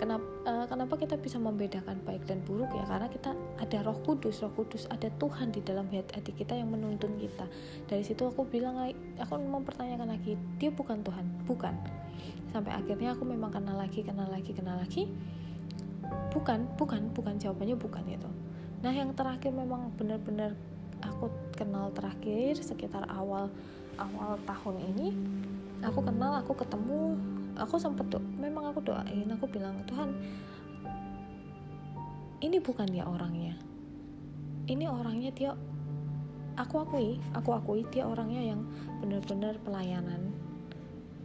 kenapa uh, kenapa kita bisa membedakan baik dan buruk ya? Karena kita ada Roh Kudus. Roh Kudus ada Tuhan di dalam hati kita yang menuntun kita. Dari situ aku bilang aku mempertanyakan lagi dia bukan Tuhan? Bukan. Sampai akhirnya aku memang kenal lagi kenal lagi kenal lagi. Bukan bukan bukan. Jawabannya bukan itu nah yang terakhir memang benar-benar aku kenal terakhir sekitar awal awal tahun ini aku kenal aku ketemu aku sempat do memang aku doain aku bilang Tuhan ini bukan dia orangnya. Ini orangnya dia aku akui aku akui dia orangnya yang benar-benar pelayanan.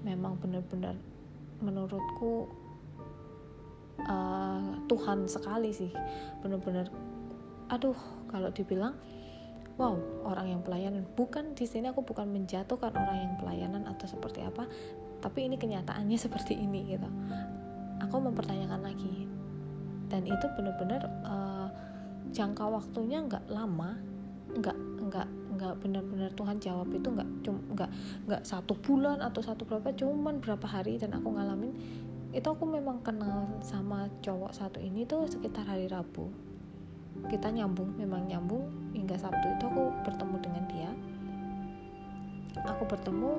Memang benar-benar menurutku uh, Tuhan sekali sih benar-benar. Aduh kalau dibilang wow orang yang pelayanan. Bukan di sini aku bukan menjatuhkan orang yang pelayanan atau seperti apa tapi ini kenyataannya seperti ini gitu. Aku mempertanyakan lagi. Dan itu benar-benar uh, jangka waktunya nggak lama nggak nggak nggak benar-benar Tuhan jawab itu nggak cuma nggak nggak satu bulan atau satu berapa cuman berapa hari dan aku ngalamin itu aku memang kenal sama cowok satu ini tuh sekitar hari Rabu. Kita nyambung memang nyambung hingga Sabtu itu aku bertemu dengan dia. Aku bertemu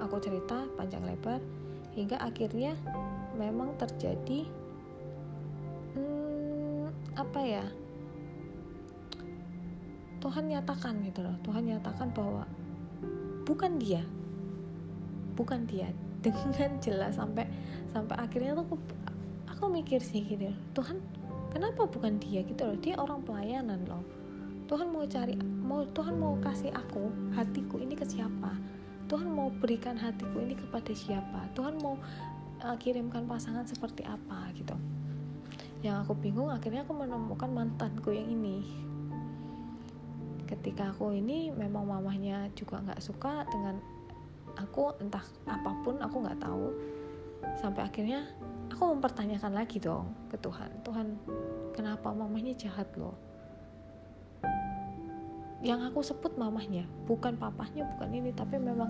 aku cerita panjang lebar hingga akhirnya memang terjadi hmm, apa ya Tuhan nyatakan gitu loh. Tuhan nyatakan bahwa bukan dia bukan dia. Dengan jelas sampai sampai akhirnya tuh aku, aku mikir sih gitu Tuhan kenapa bukan dia? Gitu loh. Dia orang pelayanan loh. Tuhan mau cari mau Tuhan mau kasih aku hatiku ini ke siapa Tuhan mau berikan hatiku ini kepada siapa? Tuhan mau uh, kirimkan pasangan seperti apa gitu. Yang aku bingung akhirnya aku menemukan mantanku yang ini. Ketika aku ini memang mamahnya juga nggak suka dengan aku entah apa pun aku nggak tahu. Sampai akhirnya aku mempertanyakan lagi dong ke Tuhan. Tuhan kenapa mamahnya jahat loh yang aku sebut mamahnya. Bukan papahnya bukan ini tapi memang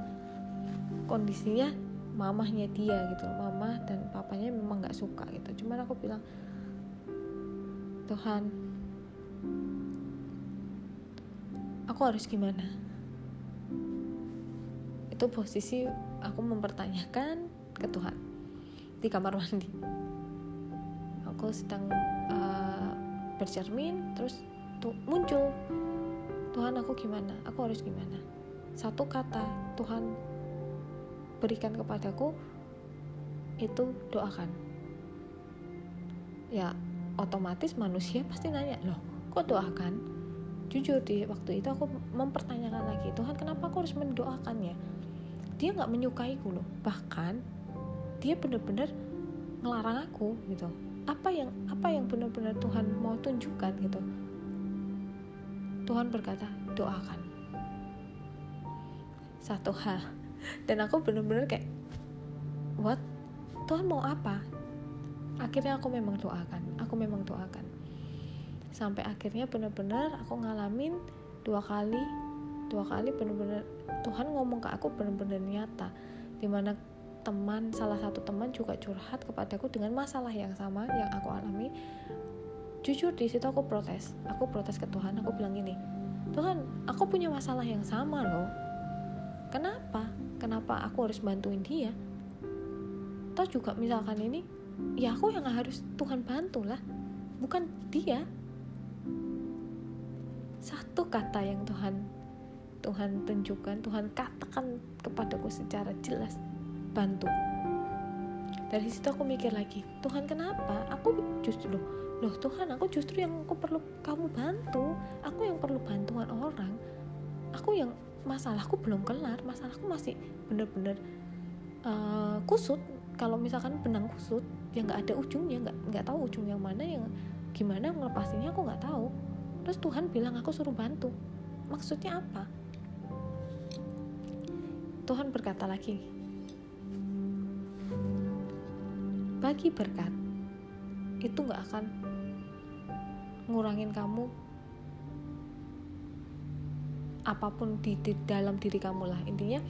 kondisinya mamahnya dia gitu. Mama dan papanya memang nggak suka gitu. Cuman aku bilang Tuhan aku harus gimana? Itu posisi aku mempertanyakan ke Tuhan di kamar mandi. Aku sedang uh, bercermin terus tuh muncul Tuhan aku gimana? Aku harus gimana? Satu kata Tuhan berikan kepadaku itu doakan. Ya otomatis manusia pasti nanya loh kok doakan? Jujur di waktu itu aku mempertanyakan lagi Tuhan kenapa aku harus mendoakannya? Dia nggak menyukaiku loh. Bahkan dia benar-benar ngelarang aku gitu. Apa yang apa yang benar-benar Tuhan mau tunjukkan gitu Tuhan berkata doakan. Satu hal dan aku benar-benar kayak what? Tuhan mau apa? Akhirnya aku memang doakan aku memang doakan. Sampai akhirnya benar-benar aku ngalamin dua kali dua kali benar-benar Tuhan ngomong ke aku benar-benar nyata di mana teman salah satu teman juga curhat kepadaku dengan masalah yang sama yang aku alami jujur di situ aku protes. Aku protes ke Tuhan. Aku bilang gini Tuhan aku punya masalah yang sama loh. Kenapa? Kenapa aku harus bantuin dia? Toh juga misalkan ini ya aku yang harus Tuhan bantu lah bukan dia. Satu kata yang Tuhan Tuhan tunjukkan Tuhan katakan kepadaku secara jelas bantu. Dari situ aku mikir lagi Tuhan kenapa? Aku justru loh Tuhan aku justru yang aku perlu kamu bantu. Aku yang perlu bantuan orang. Aku yang masalahku belum kelar. Masalahku masih bener-bener uh, kusut. Kalau misalkan benang kusut yang nggak ada ujungnya nggak nggak tahu ujung yang mana yang gimana ngelepasinnya aku nggak tahu. Terus Tuhan bilang aku suruh bantu. Maksudnya apa? Tuhan berkata lagi bagi berkat itu nggak akan ngurangin kamu apa pun di, di dalam diri kamu lah. Intinya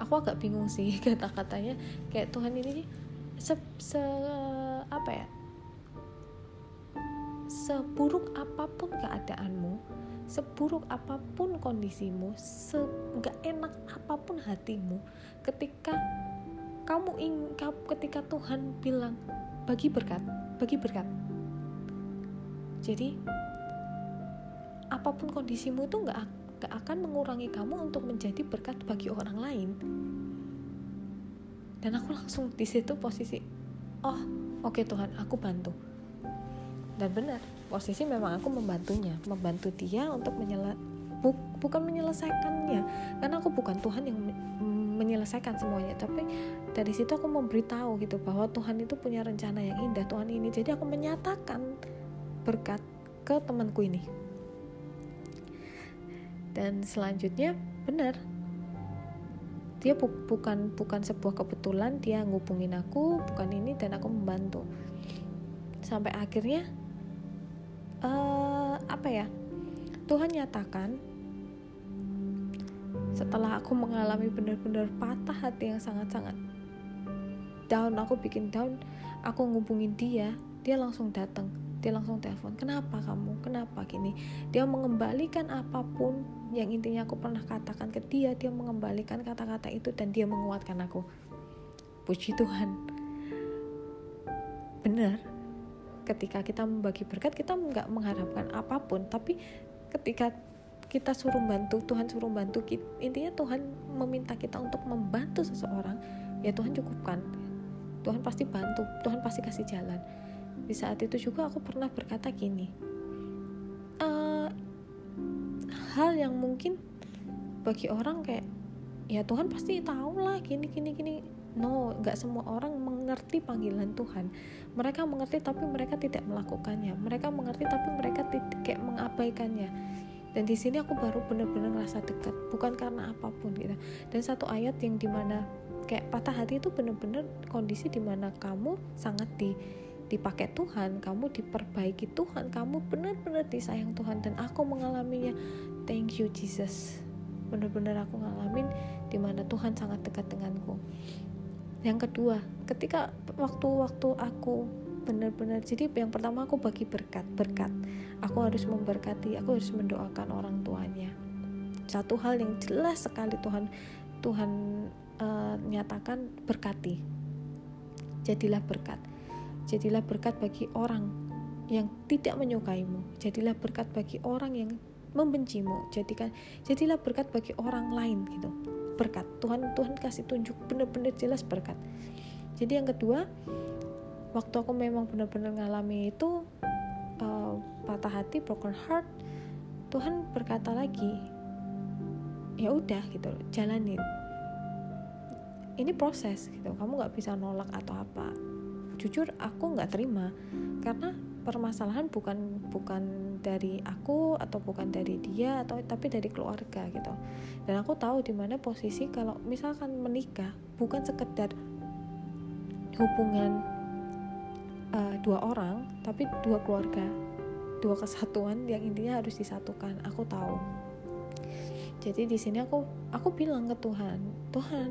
aku agak bingung sih kata-katanya. Kayak Tuhan ini se, se apa ya? Seburuk apa pun keadaanmu seburuk apa pun kondisimu nggak enak apa pun hatimu ketika kamu ingin ketika Tuhan bilang bagi berkat bagi berkat jadi apa pun kondisimu itu nggak gak akan mengurangi kamu untuk menjadi berkat bagi orang lain. Dan aku langsung di situ posisi oh oke okay, Tuhan aku bantu. Dan benar posisi memang aku membantunya membantu dia untuk menyela bu, bukan menyelesaikannya. Karena aku bukan Tuhan yang menyelesaikan semuanya tapi dari situ aku memberitahu gitu bahwa Tuhan itu punya rencana yang indah Tuhan ini. Jadi aku menyatakan berkat ke temanku ini. Dan selanjutnya benar. Dia bu bukan bukan sebuah kebetulan dia ngubungin aku bukan ini dan aku membantu. Sampai akhirnya uh, apa ya Tuhan nyatakan setelah aku mengalami benar-benar patah hati yang sangat-sangat down aku bikin down aku ngubungin dia dia langsung datang dia langsung telepon kenapa kamu? Kenapa gini? Dia mengembalikan apa pun yang intinya aku pernah katakan ke dia dia mengembalikan kata-kata itu dan dia menguatkan aku. Puji Tuhan. Benar ketika kita membagi berkat kita nggak mengharapkan apa pun tapi ketika kita suruh bantu Tuhan suruh bantu intinya Tuhan meminta kita untuk membantu seseorang ya Tuhan cukupkan. Tuhan pasti bantu Tuhan pasti kasih jalan di saat itu juga aku pernah berkata gini uh, hal yang mungkin bagi orang kayak ya Tuhan pasti tahu lah gini gini gini. No nggak semua orang mengerti panggilan Tuhan. Mereka mengerti tapi mereka tidak melakukannya. Mereka mengerti tapi mereka tidak kayak mengabaikannya. Dan di sini aku baru benar-benar ngerasa dekat bukan karena apa pun gitu. Dan satu ayat yang di mana kayak patah hati itu benar-benar kondisi di mana kamu sangat di dipakai Tuhan, kamu diperbaiki Tuhan, kamu benar-benar disayang Tuhan dan aku mengalaminya. Thank you Jesus. Benar-benar aku ngalamin di mana Tuhan sangat dekat denganku. Yang kedua, ketika waktu-waktu aku benar-benar jadi yang pertama aku bagi berkat berkat aku harus memberkati aku harus mendoakan orang tuanya satu hal yang jelas sekali Tuhan Tuhan uh, nyatakan berkati jadilah berkat Jadilah berkat bagi orang yang tidak menyukaimu. Jadilah berkat bagi orang yang membencimu. Jadikan jadilah berkat bagi orang lain gitu. Berkat Tuhan Tuhan kasih tunjuk benar-benar jelas berkat. Jadi yang kedua, waktu aku memang benar-benar ngalami itu uh, patah hati, broken heart, Tuhan berkata lagi, ya udah gitu, jalanin. Ini proses gitu, kamu nggak bisa nolak atau apa jujur aku nggak terima. Karena permasalahan bukan bukan dari aku atau bukan dari dia atau tapi dari keluarga gitu. Dan aku tahu di mana posisi kalau misalkan menikah bukan sekedar hubungan uh, dua orang tapi dua keluarga dua kesatuan yang intinya harus disatukan. Aku tahu. Jadi di sini aku aku bilang ke Tuhan Tuhan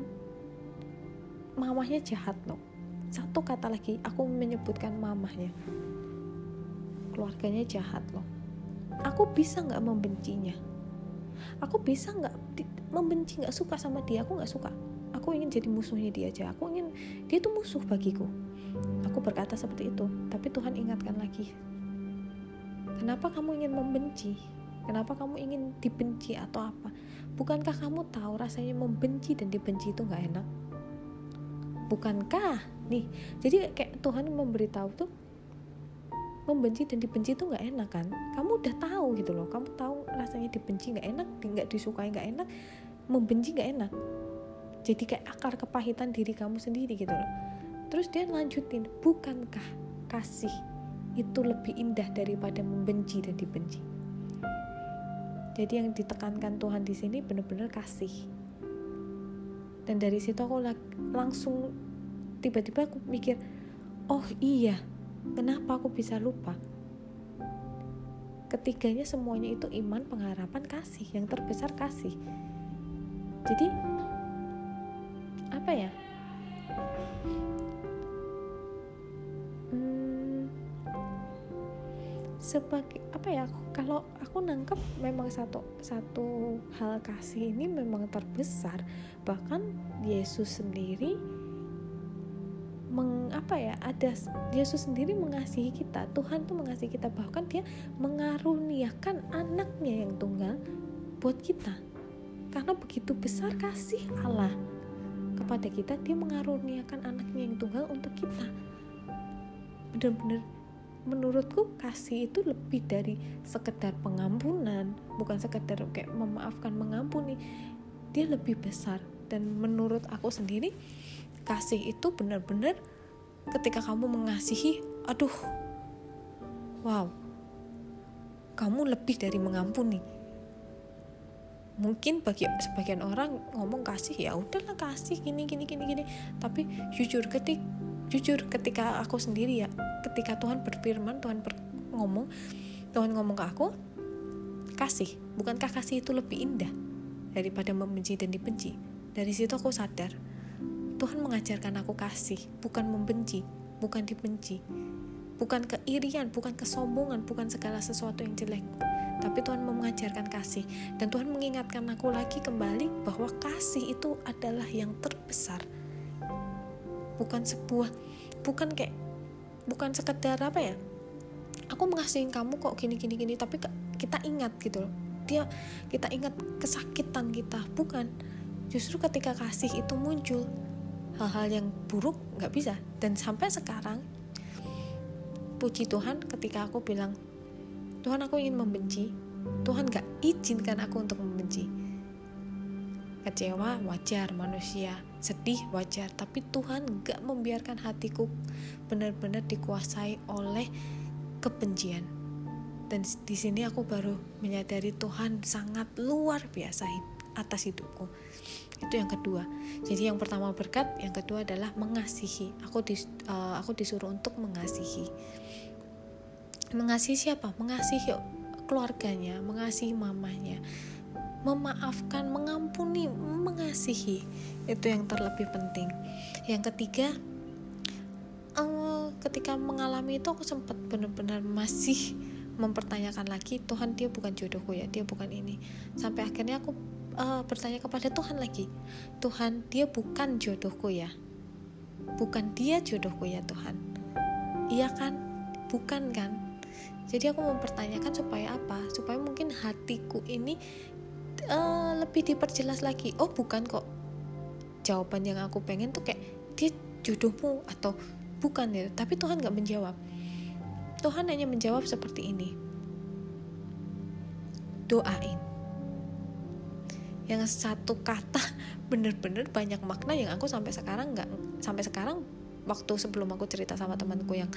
mamahnya jahat loh satu kata lagi aku menyebutkan mamahnya keluarganya jahat loh. Aku bisa nggak membencinya? Aku bisa nggak membenci nggak suka sama dia? Aku nggak suka. Aku ingin jadi musuhnya dia aja. Aku ingin dia tuh musuh bagiku. Aku berkata seperti itu. Tapi Tuhan ingatkan lagi. Kenapa kamu ingin membenci? Kenapa kamu ingin dibenci atau apa? Bukankah kamu tahu rasanya membenci dan dibenci itu nggak enak bukankah? Nih jadi kayak Tuhan memberitahu tuh membenci dan dibenci itu nggak enak kan? Kamu udah tahu gitu loh kamu tahu rasanya dibenci nggak enak nggak disukai nggak enak membenci nggak enak. Jadi kayak akar kepahitan diri kamu sendiri gitu loh. Terus dia lanjutin bukankah kasih itu lebih indah daripada membenci dan dibenci? Jadi yang ditekankan Tuhan di sini benar-benar kasih dan dari situ aku langsung tiba-tiba aku mikir oh iya kenapa aku bisa lupa? Ketiganya semuanya itu iman pengharapan kasih yang terbesar kasih. Jadi apa ya sebagai apa ya kalau aku nangkep memang satu satu hal kasih ini memang terbesar. Bahkan Yesus sendiri meng, apa ya ada Yesus sendiri mengasihi kita Tuhan tuh mengasihi kita. Bahkan dia mengaruniakan anaknya yang tunggal buat kita. Karena begitu besar kasih Allah kepada kita dia mengaruniakan anaknya yang tunggal untuk kita. Benar-benar menurutku kasih itu lebih dari sekedar pengampunan bukan sekedar kayak memaafkan mengampuni. Dia lebih besar. Dan menurut aku sendiri kasih itu benar-benar ketika kamu mengasihi aduh wow kamu lebih dari mengampuni. Mungkin bagi sebagian orang ngomong kasih ya udahlah kasih gini gini gini gini. Tapi jujur ketik jujur ketika aku sendiri ya ketika Tuhan berfirman Tuhan ber, ngomong Tuhan ngomong ke aku kasih bukankah kasih itu lebih indah daripada membenci dan dibenci dari situ aku sadar Tuhan mengajarkan aku kasih, bukan membenci, bukan dibenci, bukan keirian, bukan kesombongan, bukan segala sesuatu yang jelek. Tapi Tuhan mengajarkan kasih dan Tuhan mengingatkan aku lagi kembali bahwa kasih itu adalah yang terbesar. Bukan sebuah bukan kayak bukan sekedar apa ya? Aku mengasihi kamu kok gini gini gini tapi kita ingat gitu loh. Dia kita ingat kesakitan kita, bukan. Justru ketika kasih itu muncul, hal-hal yang buruk nggak bisa dan sampai sekarang puji Tuhan ketika aku bilang Tuhan aku ingin membenci Tuhan nggak izinkan aku untuk membenci kecewa wajar manusia sedih wajar. Tapi Tuhan nggak membiarkan hatiku benar-benar dikuasai oleh kebencian. Dan di sini aku baru menyadari Tuhan sangat luar biasa atas hidupku. Itu yang kedua. Jadi yang pertama berkat yang kedua adalah mengasihi. Aku dis, uh, aku disuruh untuk mengasihi. Mengasihi siapa? Mengasihi keluarganya mengasihi mamanya. Memaafkan mengampuni mengasihi itu yang terlebih penting. Yang ketiga ketika mengalami itu aku sempat benar-benar masih mempertanyakan lagi Tuhan dia bukan jodohku ya dia bukan ini. Sampai akhirnya aku uh, bertanya kepada Tuhan lagi Tuhan dia bukan jodohku ya? Bukan dia jodohku ya Tuhan? Iya kan? Bukan kan? Jadi aku mempertanyakan supaya apa? Supaya mungkin hatiku ini uh, lebih diperjelas lagi. Oh bukan kok jawaban yang aku pengen tuh kayak dia jodohmu atau bukan ya tapi Tuhan gak menjawab. Tuhan hanya menjawab seperti ini. Doain. Yang satu kata bener-bener banyak makna yang aku sampai sekarang nggak sampai sekarang waktu sebelum aku cerita sama temanku yang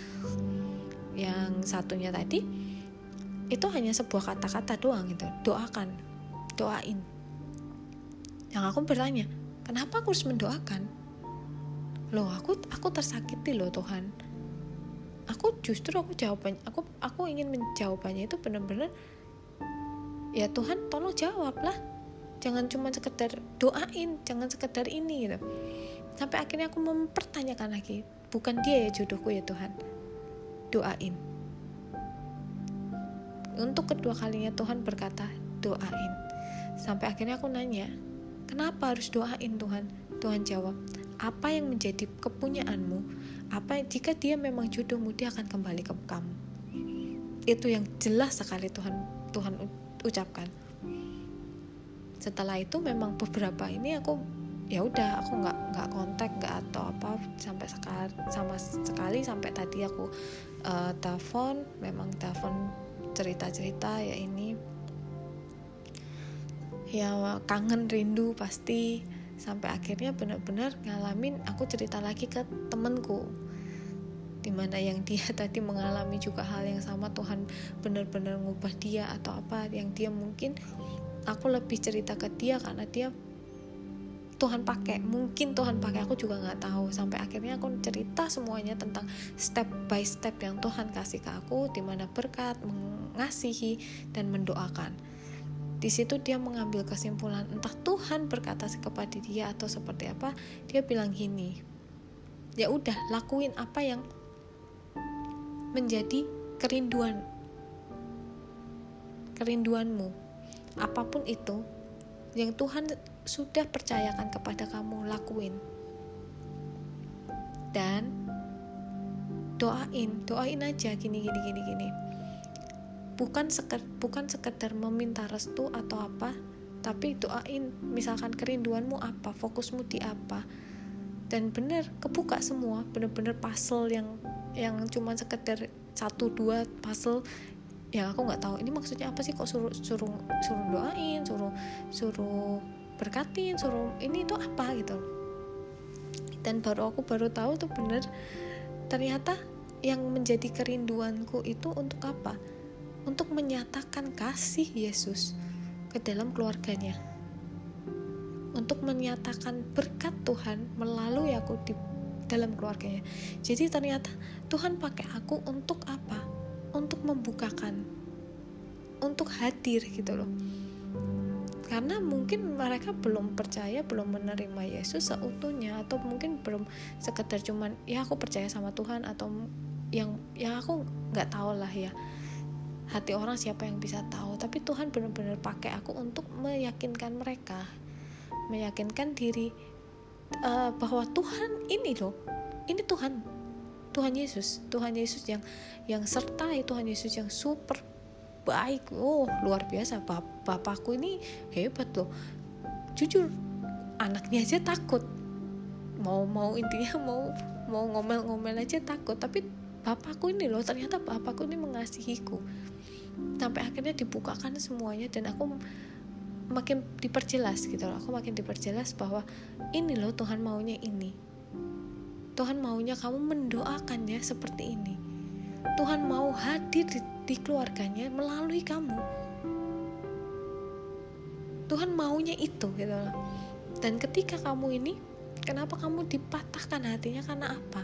yang satunya tadi itu hanya sebuah kata-kata doang gitu. Doakan. Doain. Yang aku bertanya kenapa aku harus mendoakan? Loh aku aku tersakiti loh Tuhan. Aku justru aku jawabannya aku aku ingin menjawabannya itu benar-benar ya Tuhan tolong jawab lah jangan cuma sekedar doain jangan sekedar ini gitu. Sampai akhirnya aku mempertanyakan lagi bukan dia ya jodohku ya Tuhan. Doain. Untuk kedua kalinya Tuhan berkata doain. Sampai akhirnya aku nanya kenapa harus doain Tuhan? Tuhan jawab apa yang menjadi kepunyaanmu apa jika dia memang jodohmu dia akan kembali ke kamu. Itu yang jelas sekali Tuhan Tuhan ucapkan. Setelah itu memang beberapa ini aku ya udah aku nggak nggak kontak nggak atau apa sampai sekali sama sekali sampai tadi aku uh, telepon memang telepon cerita cerita ya ini ya kangen rindu pasti. Sampai akhirnya benar-benar ngalamin aku cerita lagi ke temenku di mana yang dia tadi mengalami juga hal yang sama Tuhan benar-benar ngubah dia atau apa yang dia mungkin aku lebih cerita ke dia karena dia Tuhan pakai mungkin Tuhan pakai aku juga nggak tahu. Sampai akhirnya aku cerita semuanya tentang step by step yang Tuhan kasih ke aku di mana berkat mengasihi dan mendoakan di situ dia mengambil kesimpulan entah Tuhan berkata kepada dia atau seperti apa dia bilang gini ya udah lakuin apa yang menjadi kerinduan kerinduanmu. Apa pun itu yang Tuhan sudah percayakan kepada kamu lakuin. Dan doain doain aja gini gini gini gini bukan sekedar bukan sekedar meminta restu atau apa tapi doain misalkan kerinduanmu apa fokusmu di apa. Dan bener kebuka semua bener-bener puzzle yang yang cuma sekedar satu dua puzzle yang aku nggak tahu. Ini maksudnya apa sih? Kok suruh suruh suruh doain suruh suruh berkatin suruh ini itu apa gitu. Dan baru aku baru tahu tuh bener ternyata yang menjadi kerinduanku itu untuk apa untuk menyatakan kasih Yesus ke dalam keluarganya untuk menyatakan berkat Tuhan melalui aku di dalam keluarganya. Jadi ternyata Tuhan pakai aku untuk apa? Untuk membukakan, untuk hadir gitu loh. Karena mungkin mereka belum percaya, belum menerima Yesus seutuhnya atau mungkin belum sekedar cuman ya aku percaya sama Tuhan atau yang yang aku nggak tahu lah ya hati orang siapa yang bisa tahu. Tapi Tuhan benar-benar pakai aku untuk meyakinkan mereka. Meyakinkan diri uh, bahwa Tuhan ini loh. Ini Tuhan. Tuhan Yesus. Tuhan Yesus yang yang sertai. Tuhan Yesus yang super baik. Oh luar biasa. Bap bapakku ini hebat loh. Jujur anaknya aja takut. Mau mau intinya mau mau ngomel-ngomel aja takut. Tapi bapakku ini loh ternyata bapakku ini mengasihiku sampai akhirnya dibukakan semuanya dan aku makin diperjelas gitu loh. Aku makin diperjelas bahwa ini loh Tuhan maunya ini. Tuhan maunya kamu mendoakannya seperti ini. Tuhan mau hadir di, di keluarganya melalui kamu. Tuhan maunya itu gitu loh. Dan ketika kamu ini kenapa kamu dipatahkan hatinya? Karena apa?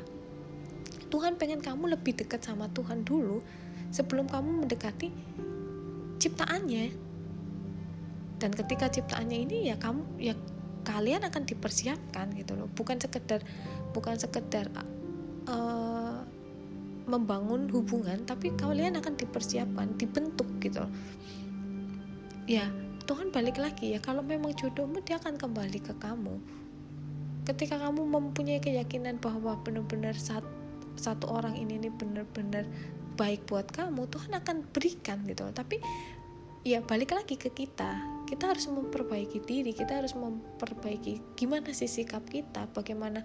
Tuhan pengen kamu lebih dekat sama Tuhan dulu sebelum kamu mendekati ciptaannya. Dan ketika ciptaannya ini ya kamu ya kalian akan dipersiapkan gitu loh. Bukan sekedar bukan sekedar uh, membangun hubungan tapi kalian akan dipersiapkan dibentuk gitu loh. ya Tuhan balik lagi ya. Kalau memang jodohmu dia akan kembali ke kamu. Ketika kamu mempunyai keyakinan bahwa benar-benar satu, satu orang ini nih benar-benar baik buat kamu Tuhan akan berikan gitu tapi ya balik lagi ke kita. Kita harus memperbaiki diri kita harus memperbaiki gimana sih sikap kita bagaimana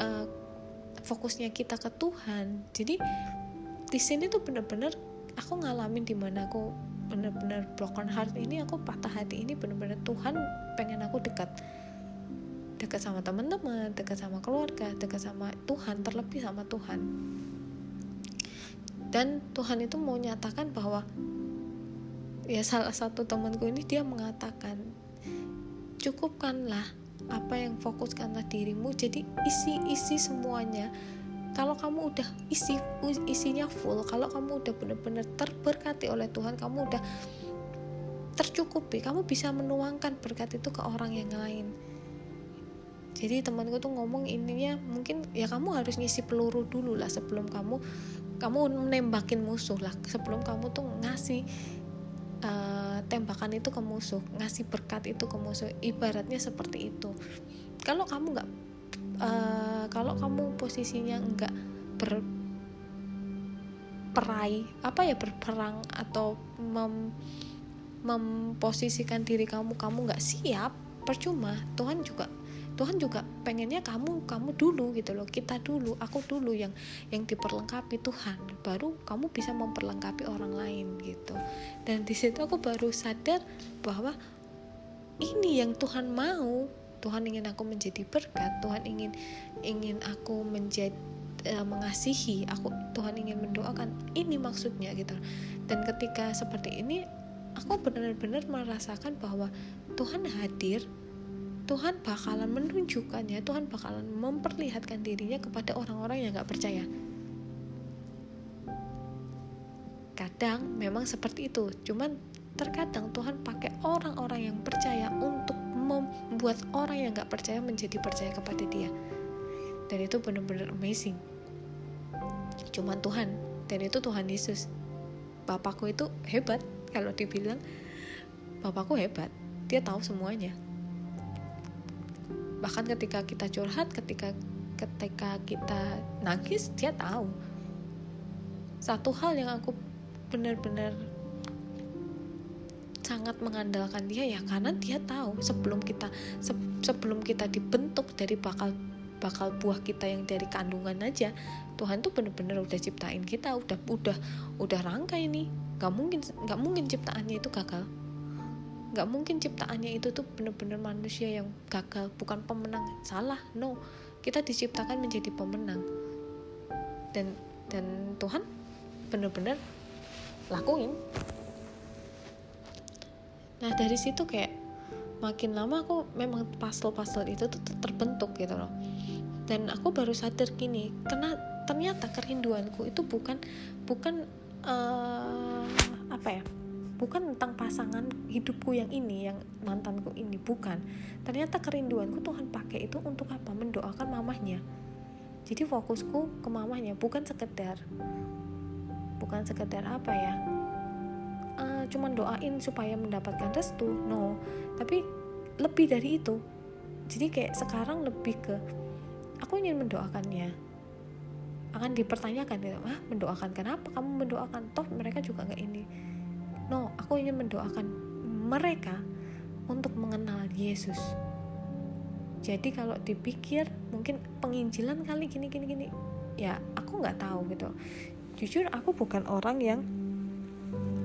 uh, fokusnya kita ke Tuhan. Jadi di sini tuh bener-bener aku ngalamin di mana aku bener-bener broken heart ini aku patah hati ini bener-bener Tuhan pengen aku dekat. Dekat sama teman-teman dekat sama keluarga dekat sama Tuhan terlebih sama Tuhan dan Tuhan itu mau nyatakan bahwa ya salah satu temanku ini dia mengatakan cukupkanlah apa yang fokuskanlah dirimu. Jadi isi isi semuanya kalau kamu udah isi isinya full kalau kamu udah benar-benar terberkati oleh Tuhan kamu udah tercukupi kamu bisa menuangkan berkat itu ke orang yang lain. Jadi temanku tuh ngomong ininya mungkin ya kamu harus ngisi peluru dulu lah sebelum kamu kamu menembakin musuh lah. Sebelum kamu tuh ngasih uh, tembakan itu ke musuh ngasih berkat itu ke musuh ibaratnya seperti itu. Kalau kamu nggak uh, kalau kamu posisinya nggak berperai apa ya berperang atau mem, memposisikan diri kamu kamu nggak siap percuma. Tuhan juga Tuhan juga pengennya kamu kamu dulu gitu loh kita dulu aku dulu yang yang diperlengkapi Tuhan baru kamu bisa memperlengkapi orang lain gitu. Dan di situ aku baru sadar bahwa ini yang Tuhan mau. Tuhan ingin aku menjadi berkat Tuhan ingin ingin aku menjadi uh, mengasihi aku Tuhan ingin mendoakan. Ini maksudnya gitu. Dan ketika seperti ini aku benar-benar merasakan bahwa Tuhan hadir Tuhan bakalan menunjukkannya, Tuhan bakalan memperlihatkan dirinya kepada orang-orang yang gak percaya. kadang memang seperti itu cuman terkadang Tuhan pakai orang-orang yang percaya untuk membuat orang yang gak percaya menjadi percaya kepada dia. Dan itu benar-benar amazing. Cuman Tuhan dan itu Tuhan Yesus. Bapakku itu hebat kalau dibilang. Bapakku hebat dia tahu semuanya bahkan ketika kita curhat ketika ketika kita nangis dia tahu. Satu hal yang aku benar-benar sangat mengandalkan dia ya karena dia tahu sebelum kita se sebelum kita dibentuk dari bakal bakal buah kita yang dari kandungan aja Tuhan tuh bener-bener udah ciptain kita udah udah udah rangkai ini nggak mungkin nggak mungkin ciptaannya itu gagal nggak mungkin ciptaannya itu tuh bener-bener manusia yang gagal bukan pemenang. Salah no. Kita diciptakan menjadi pemenang. Dan dan Tuhan bener-bener lakuin. Nah dari situ kayak makin lama aku memang puzzle-puzzle itu tuh terbentuk gitu loh. Dan aku baru sadar gini karena ternyata kerinduanku itu bukan bukan uh, apa ya bukan tentang pasangan hidupku yang ini yang mantanku ini bukan. Ternyata kerinduanku Tuhan pakai itu untuk apa? Mendoakan mamahnya. Jadi fokusku ke mamahnya bukan sekedar bukan sekedar apa ya uh, cuman doain supaya mendapatkan restu no. Tapi lebih dari itu jadi kayak sekarang lebih ke aku ingin mendoakannya. Akan dipertanyakan gitu ah mendoakan kenapa? Kamu mendoakan toh mereka juga nggak ini no aku ingin mendoakan mereka untuk mengenal Yesus. Jadi kalau dipikir mungkin penginjilan kali gini gini gini. Ya aku nggak tahu gitu. Jujur aku bukan orang yang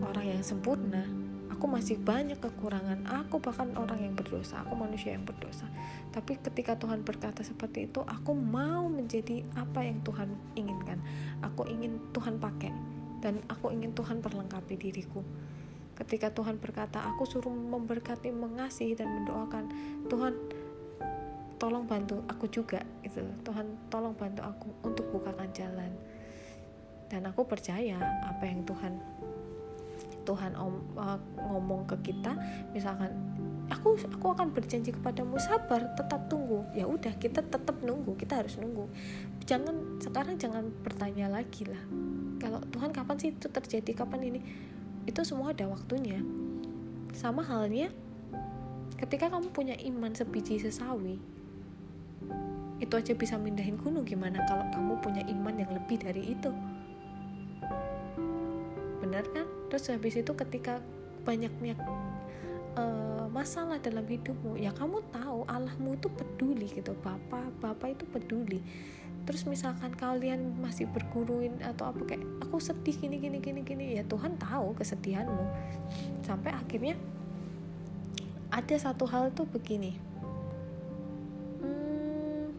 orang yang sempurna. Aku masih banyak kekurangan. Aku bahkan orang yang berdosa. Aku manusia yang berdosa. Tapi ketika Tuhan berkata seperti itu aku mau menjadi apa yang Tuhan inginkan. Aku ingin Tuhan pakai dan aku ingin Tuhan perlengkapi diriku ketika Tuhan berkata aku suruh memberkati mengasihi dan mendoakan Tuhan tolong bantu aku juga itu Tuhan tolong bantu aku untuk bukakan jalan. Dan aku percaya apa yang Tuhan Tuhan om, uh, ngomong ke kita misalkan aku aku akan berjanji kepadamu sabar tetap tunggu. Ya udah kita tetap nunggu kita harus nunggu. Jangan sekarang jangan bertanya lagi lah kalau Tuhan kapan sih itu terjadi? Kapan ini itu semua ada waktunya. Sama halnya ketika kamu punya iman sebiji sesawi itu aja bisa mindahin gunung gimana kalau kamu punya iman yang lebih dari itu? Benar kan? Terus habis itu ketika banyaknya uh, masalah dalam hidupmu ya kamu tahu Allahmu itu peduli gitu. Bapak Bapak itu peduli terus misalkan kalian masih berguruin atau apa kayak aku sedih gini gini gini gini. Ya Tuhan tahu kesedihanmu. Sampai akhirnya ada satu hal tuh begini. Hmm,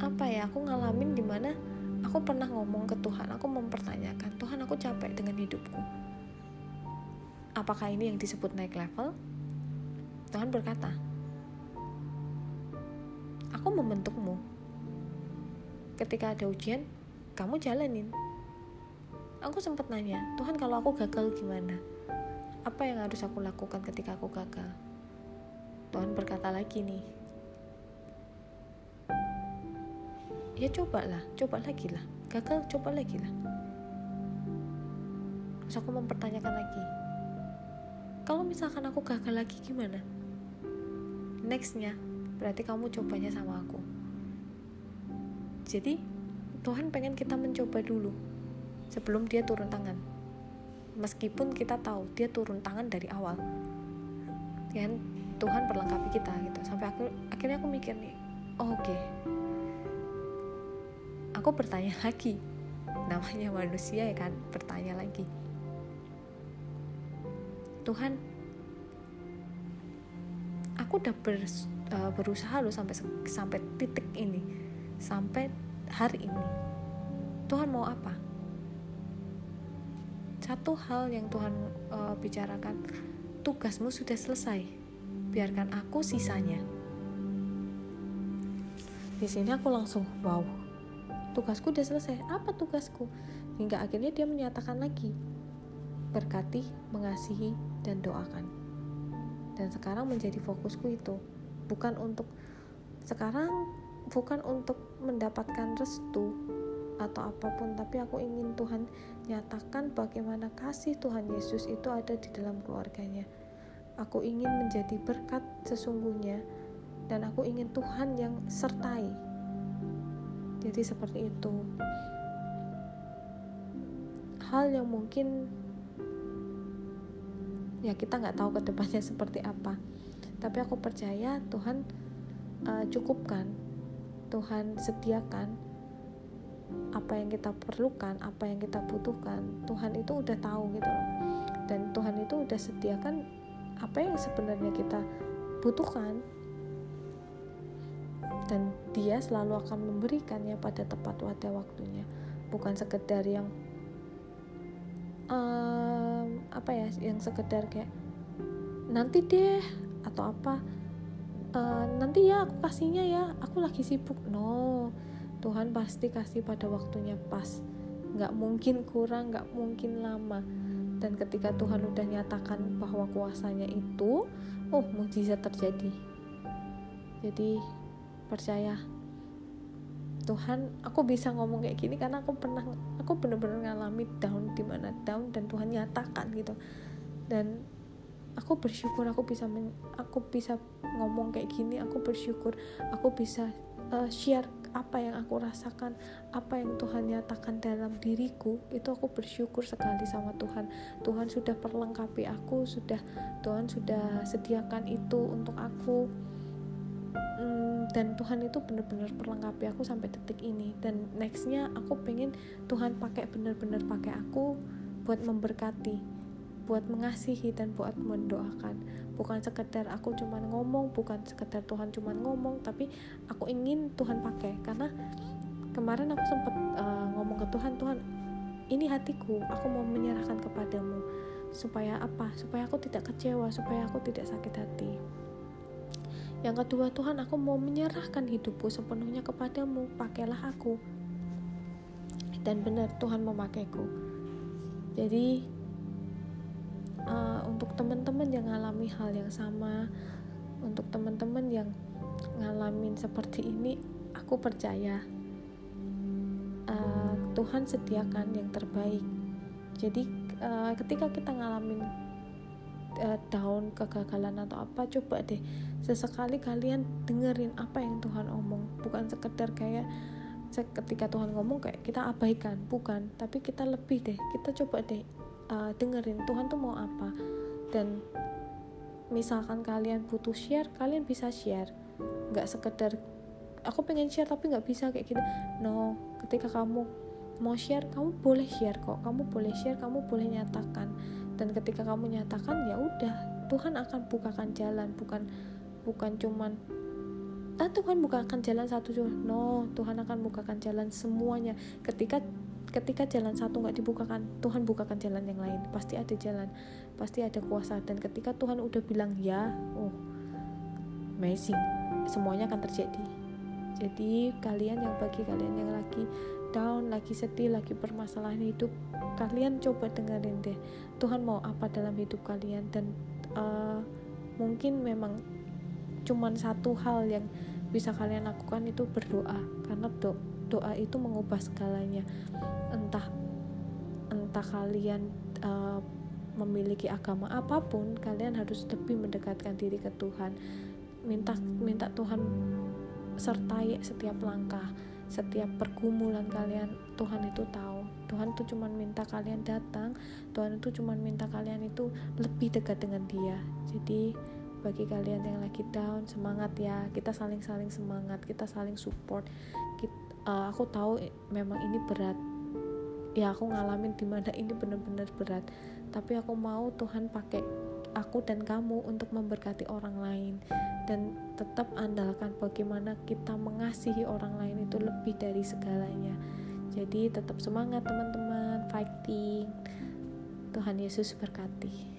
apa ya aku ngalamin di mana aku pernah ngomong ke Tuhan aku mempertanyakan Tuhan aku capek dengan hidupku. Apakah ini yang disebut naik level? Tuhan berkata aku membentukmu ketika ada ujian kamu jalanin. Aku sempat nanya Tuhan kalau aku gagal gimana? Apa yang harus aku lakukan ketika aku gagal? Tuhan berkata lagi nih ya cobalah coba lagi lah. Gagal coba lagi lah. Terus aku mempertanyakan lagi kalau misalkan aku gagal lagi gimana? Nextnya berarti kamu cobanya sama aku jadi Tuhan pengen kita mencoba dulu sebelum dia turun tangan. Meskipun kita tahu dia turun tangan dari awal. Dan Tuhan perlengkapi kita gitu. Sampai aku akhirnya aku mikir nih oh, oke. Okay aku bertanya lagi. Namanya manusia ya kan bertanya lagi. Tuhan aku udah ber, uh, berusaha loh sampai sampai titik ini sampai hari ini. Tuhan mau apa? Satu hal yang Tuhan uh, bicarakan tugasmu sudah selesai. Biarkan aku sisanya. Di sini aku langsung wow tugasku udah selesai. Apa tugasku? Hingga akhirnya dia menyatakan lagi berkati, mengasihi, dan doakan. Dan sekarang menjadi fokusku itu bukan untuk sekarang bukan untuk mendapatkan restu atau apa pun tapi aku ingin Tuhan nyatakan bagaimana kasih Tuhan Yesus itu ada di dalam keluarganya. Aku ingin menjadi berkat sesungguhnya dan aku ingin Tuhan yang sertai. Jadi seperti itu. Hal yang mungkin ya kita nggak tahu ke depannya seperti apa. Tapi aku percaya Tuhan uh, cukupkan Tuhan sediakan apa yang kita perlukan apa yang kita butuhkan Tuhan itu udah tahu gitu loh. Dan Tuhan itu udah sediakan apa yang sebenarnya kita butuhkan. Dan dia selalu akan memberikannya pada tepat pada waktunya. Bukan sekedar yang um, apa ya yang sekedar kayak nanti deh atau apa uh, nanti ya aku kasihnya ya. Aku lagi sibuk. No Tuhan pasti kasih pada waktunya pas. Nggak mungkin kurang nggak mungkin lama. Dan ketika Tuhan udah nyatakan bahwa kuasanya itu oh mujizat terjadi. Jadi percaya. Tuhan aku bisa ngomong kayak gini karena aku pernah aku bener-bener ngalami down di mana down dan Tuhan nyatakan gitu. Dan aku bersyukur aku bisa aku bisa ngomong kayak gini aku bersyukur aku bisa uh, share apa yang aku rasakan apa yang Tuhan nyatakan dalam diriku itu aku bersyukur sekali sama Tuhan. Tuhan sudah perlengkapi aku sudah Tuhan sudah sediakan itu untuk aku. Hmm, dan Tuhan itu benar-benar perlengkapi aku sampai detik ini. Dan nextnya aku pengen Tuhan pakai benar-benar pakai aku buat memberkati buat mengasihi dan buat mendoakan. Bukan sekedar aku cuman ngomong bukan sekedar Tuhan cuman ngomong tapi aku ingin Tuhan pakai. Karena kemarin aku sempat uh, ngomong ke Tuhan Tuhan ini hatiku aku mau menyerahkan kepadamu. Supaya apa? Supaya aku tidak kecewa supaya aku tidak sakit hati. Yang kedua Tuhan aku mau menyerahkan hidupku sepenuhnya kepadamu. Pakailah aku. Dan benar Tuhan memakaiku jadi uh, untuk teman-teman yang ngalami hal yang sama untuk teman-teman yang ngalamin seperti ini aku percaya uh, Tuhan sediakan yang terbaik. Jadi uh, ketika kita ngalamin uh, down kegagalan atau apa coba deh sesekali kalian dengerin apa yang Tuhan omong. Bukan sekedar kayak ketika Tuhan ngomong kayak kita abaikan bukan. Tapi kita lebih deh kita coba deh uh, dengerin Tuhan tuh mau apa? Dan misalkan kalian butuh share kalian bisa share. Nggak sekedar aku pengen share tapi nggak bisa kayak gitu. No ketika kamu mau share kamu boleh share kok. Kamu boleh share kamu boleh nyatakan. Dan ketika kamu nyatakan ya udah Tuhan akan bukakan jalan. Bukan bukan cuman ah Tuhan bukakan jalan satu no Tuhan akan bukakan jalan semuanya. Ketika ketika jalan satu nggak dibukakan Tuhan bukakan jalan yang lain. Pasti ada jalan pasti ada kuasa. Dan ketika Tuhan udah bilang ya oh amazing semuanya akan terjadi. Jadi kalian yang bagi kalian yang lagi down lagi sedih lagi permasalahan hidup kalian coba dengerin deh Tuhan mau apa dalam hidup kalian? Dan uh, mungkin memang cuman satu hal yang bisa kalian lakukan itu berdoa. Karena do doa itu mengubah segalanya entah entah kalian uh, memiliki agama apa pun kalian harus lebih mendekatkan diri ke Tuhan. Minta minta Tuhan sertai setiap langkah setiap pergumulan kalian Tuhan itu tahu. Tuhan itu cuma minta kalian datang Tuhan itu cuma minta kalian itu lebih dekat dengan dia. Jadi bagi kalian yang lagi down semangat ya. Kita saling saling semangat kita saling support. Kita, uh, aku tahu memang ini berat ya aku ngalamin di mana ini benar-benar berat. Tapi aku mau Tuhan pakai aku dan kamu untuk memberkati orang lain dan tetap andalkan bagaimana kita mengasihi orang lain itu lebih dari segalanya. Jadi tetap semangat teman-teman fighting. Tuhan Yesus berkati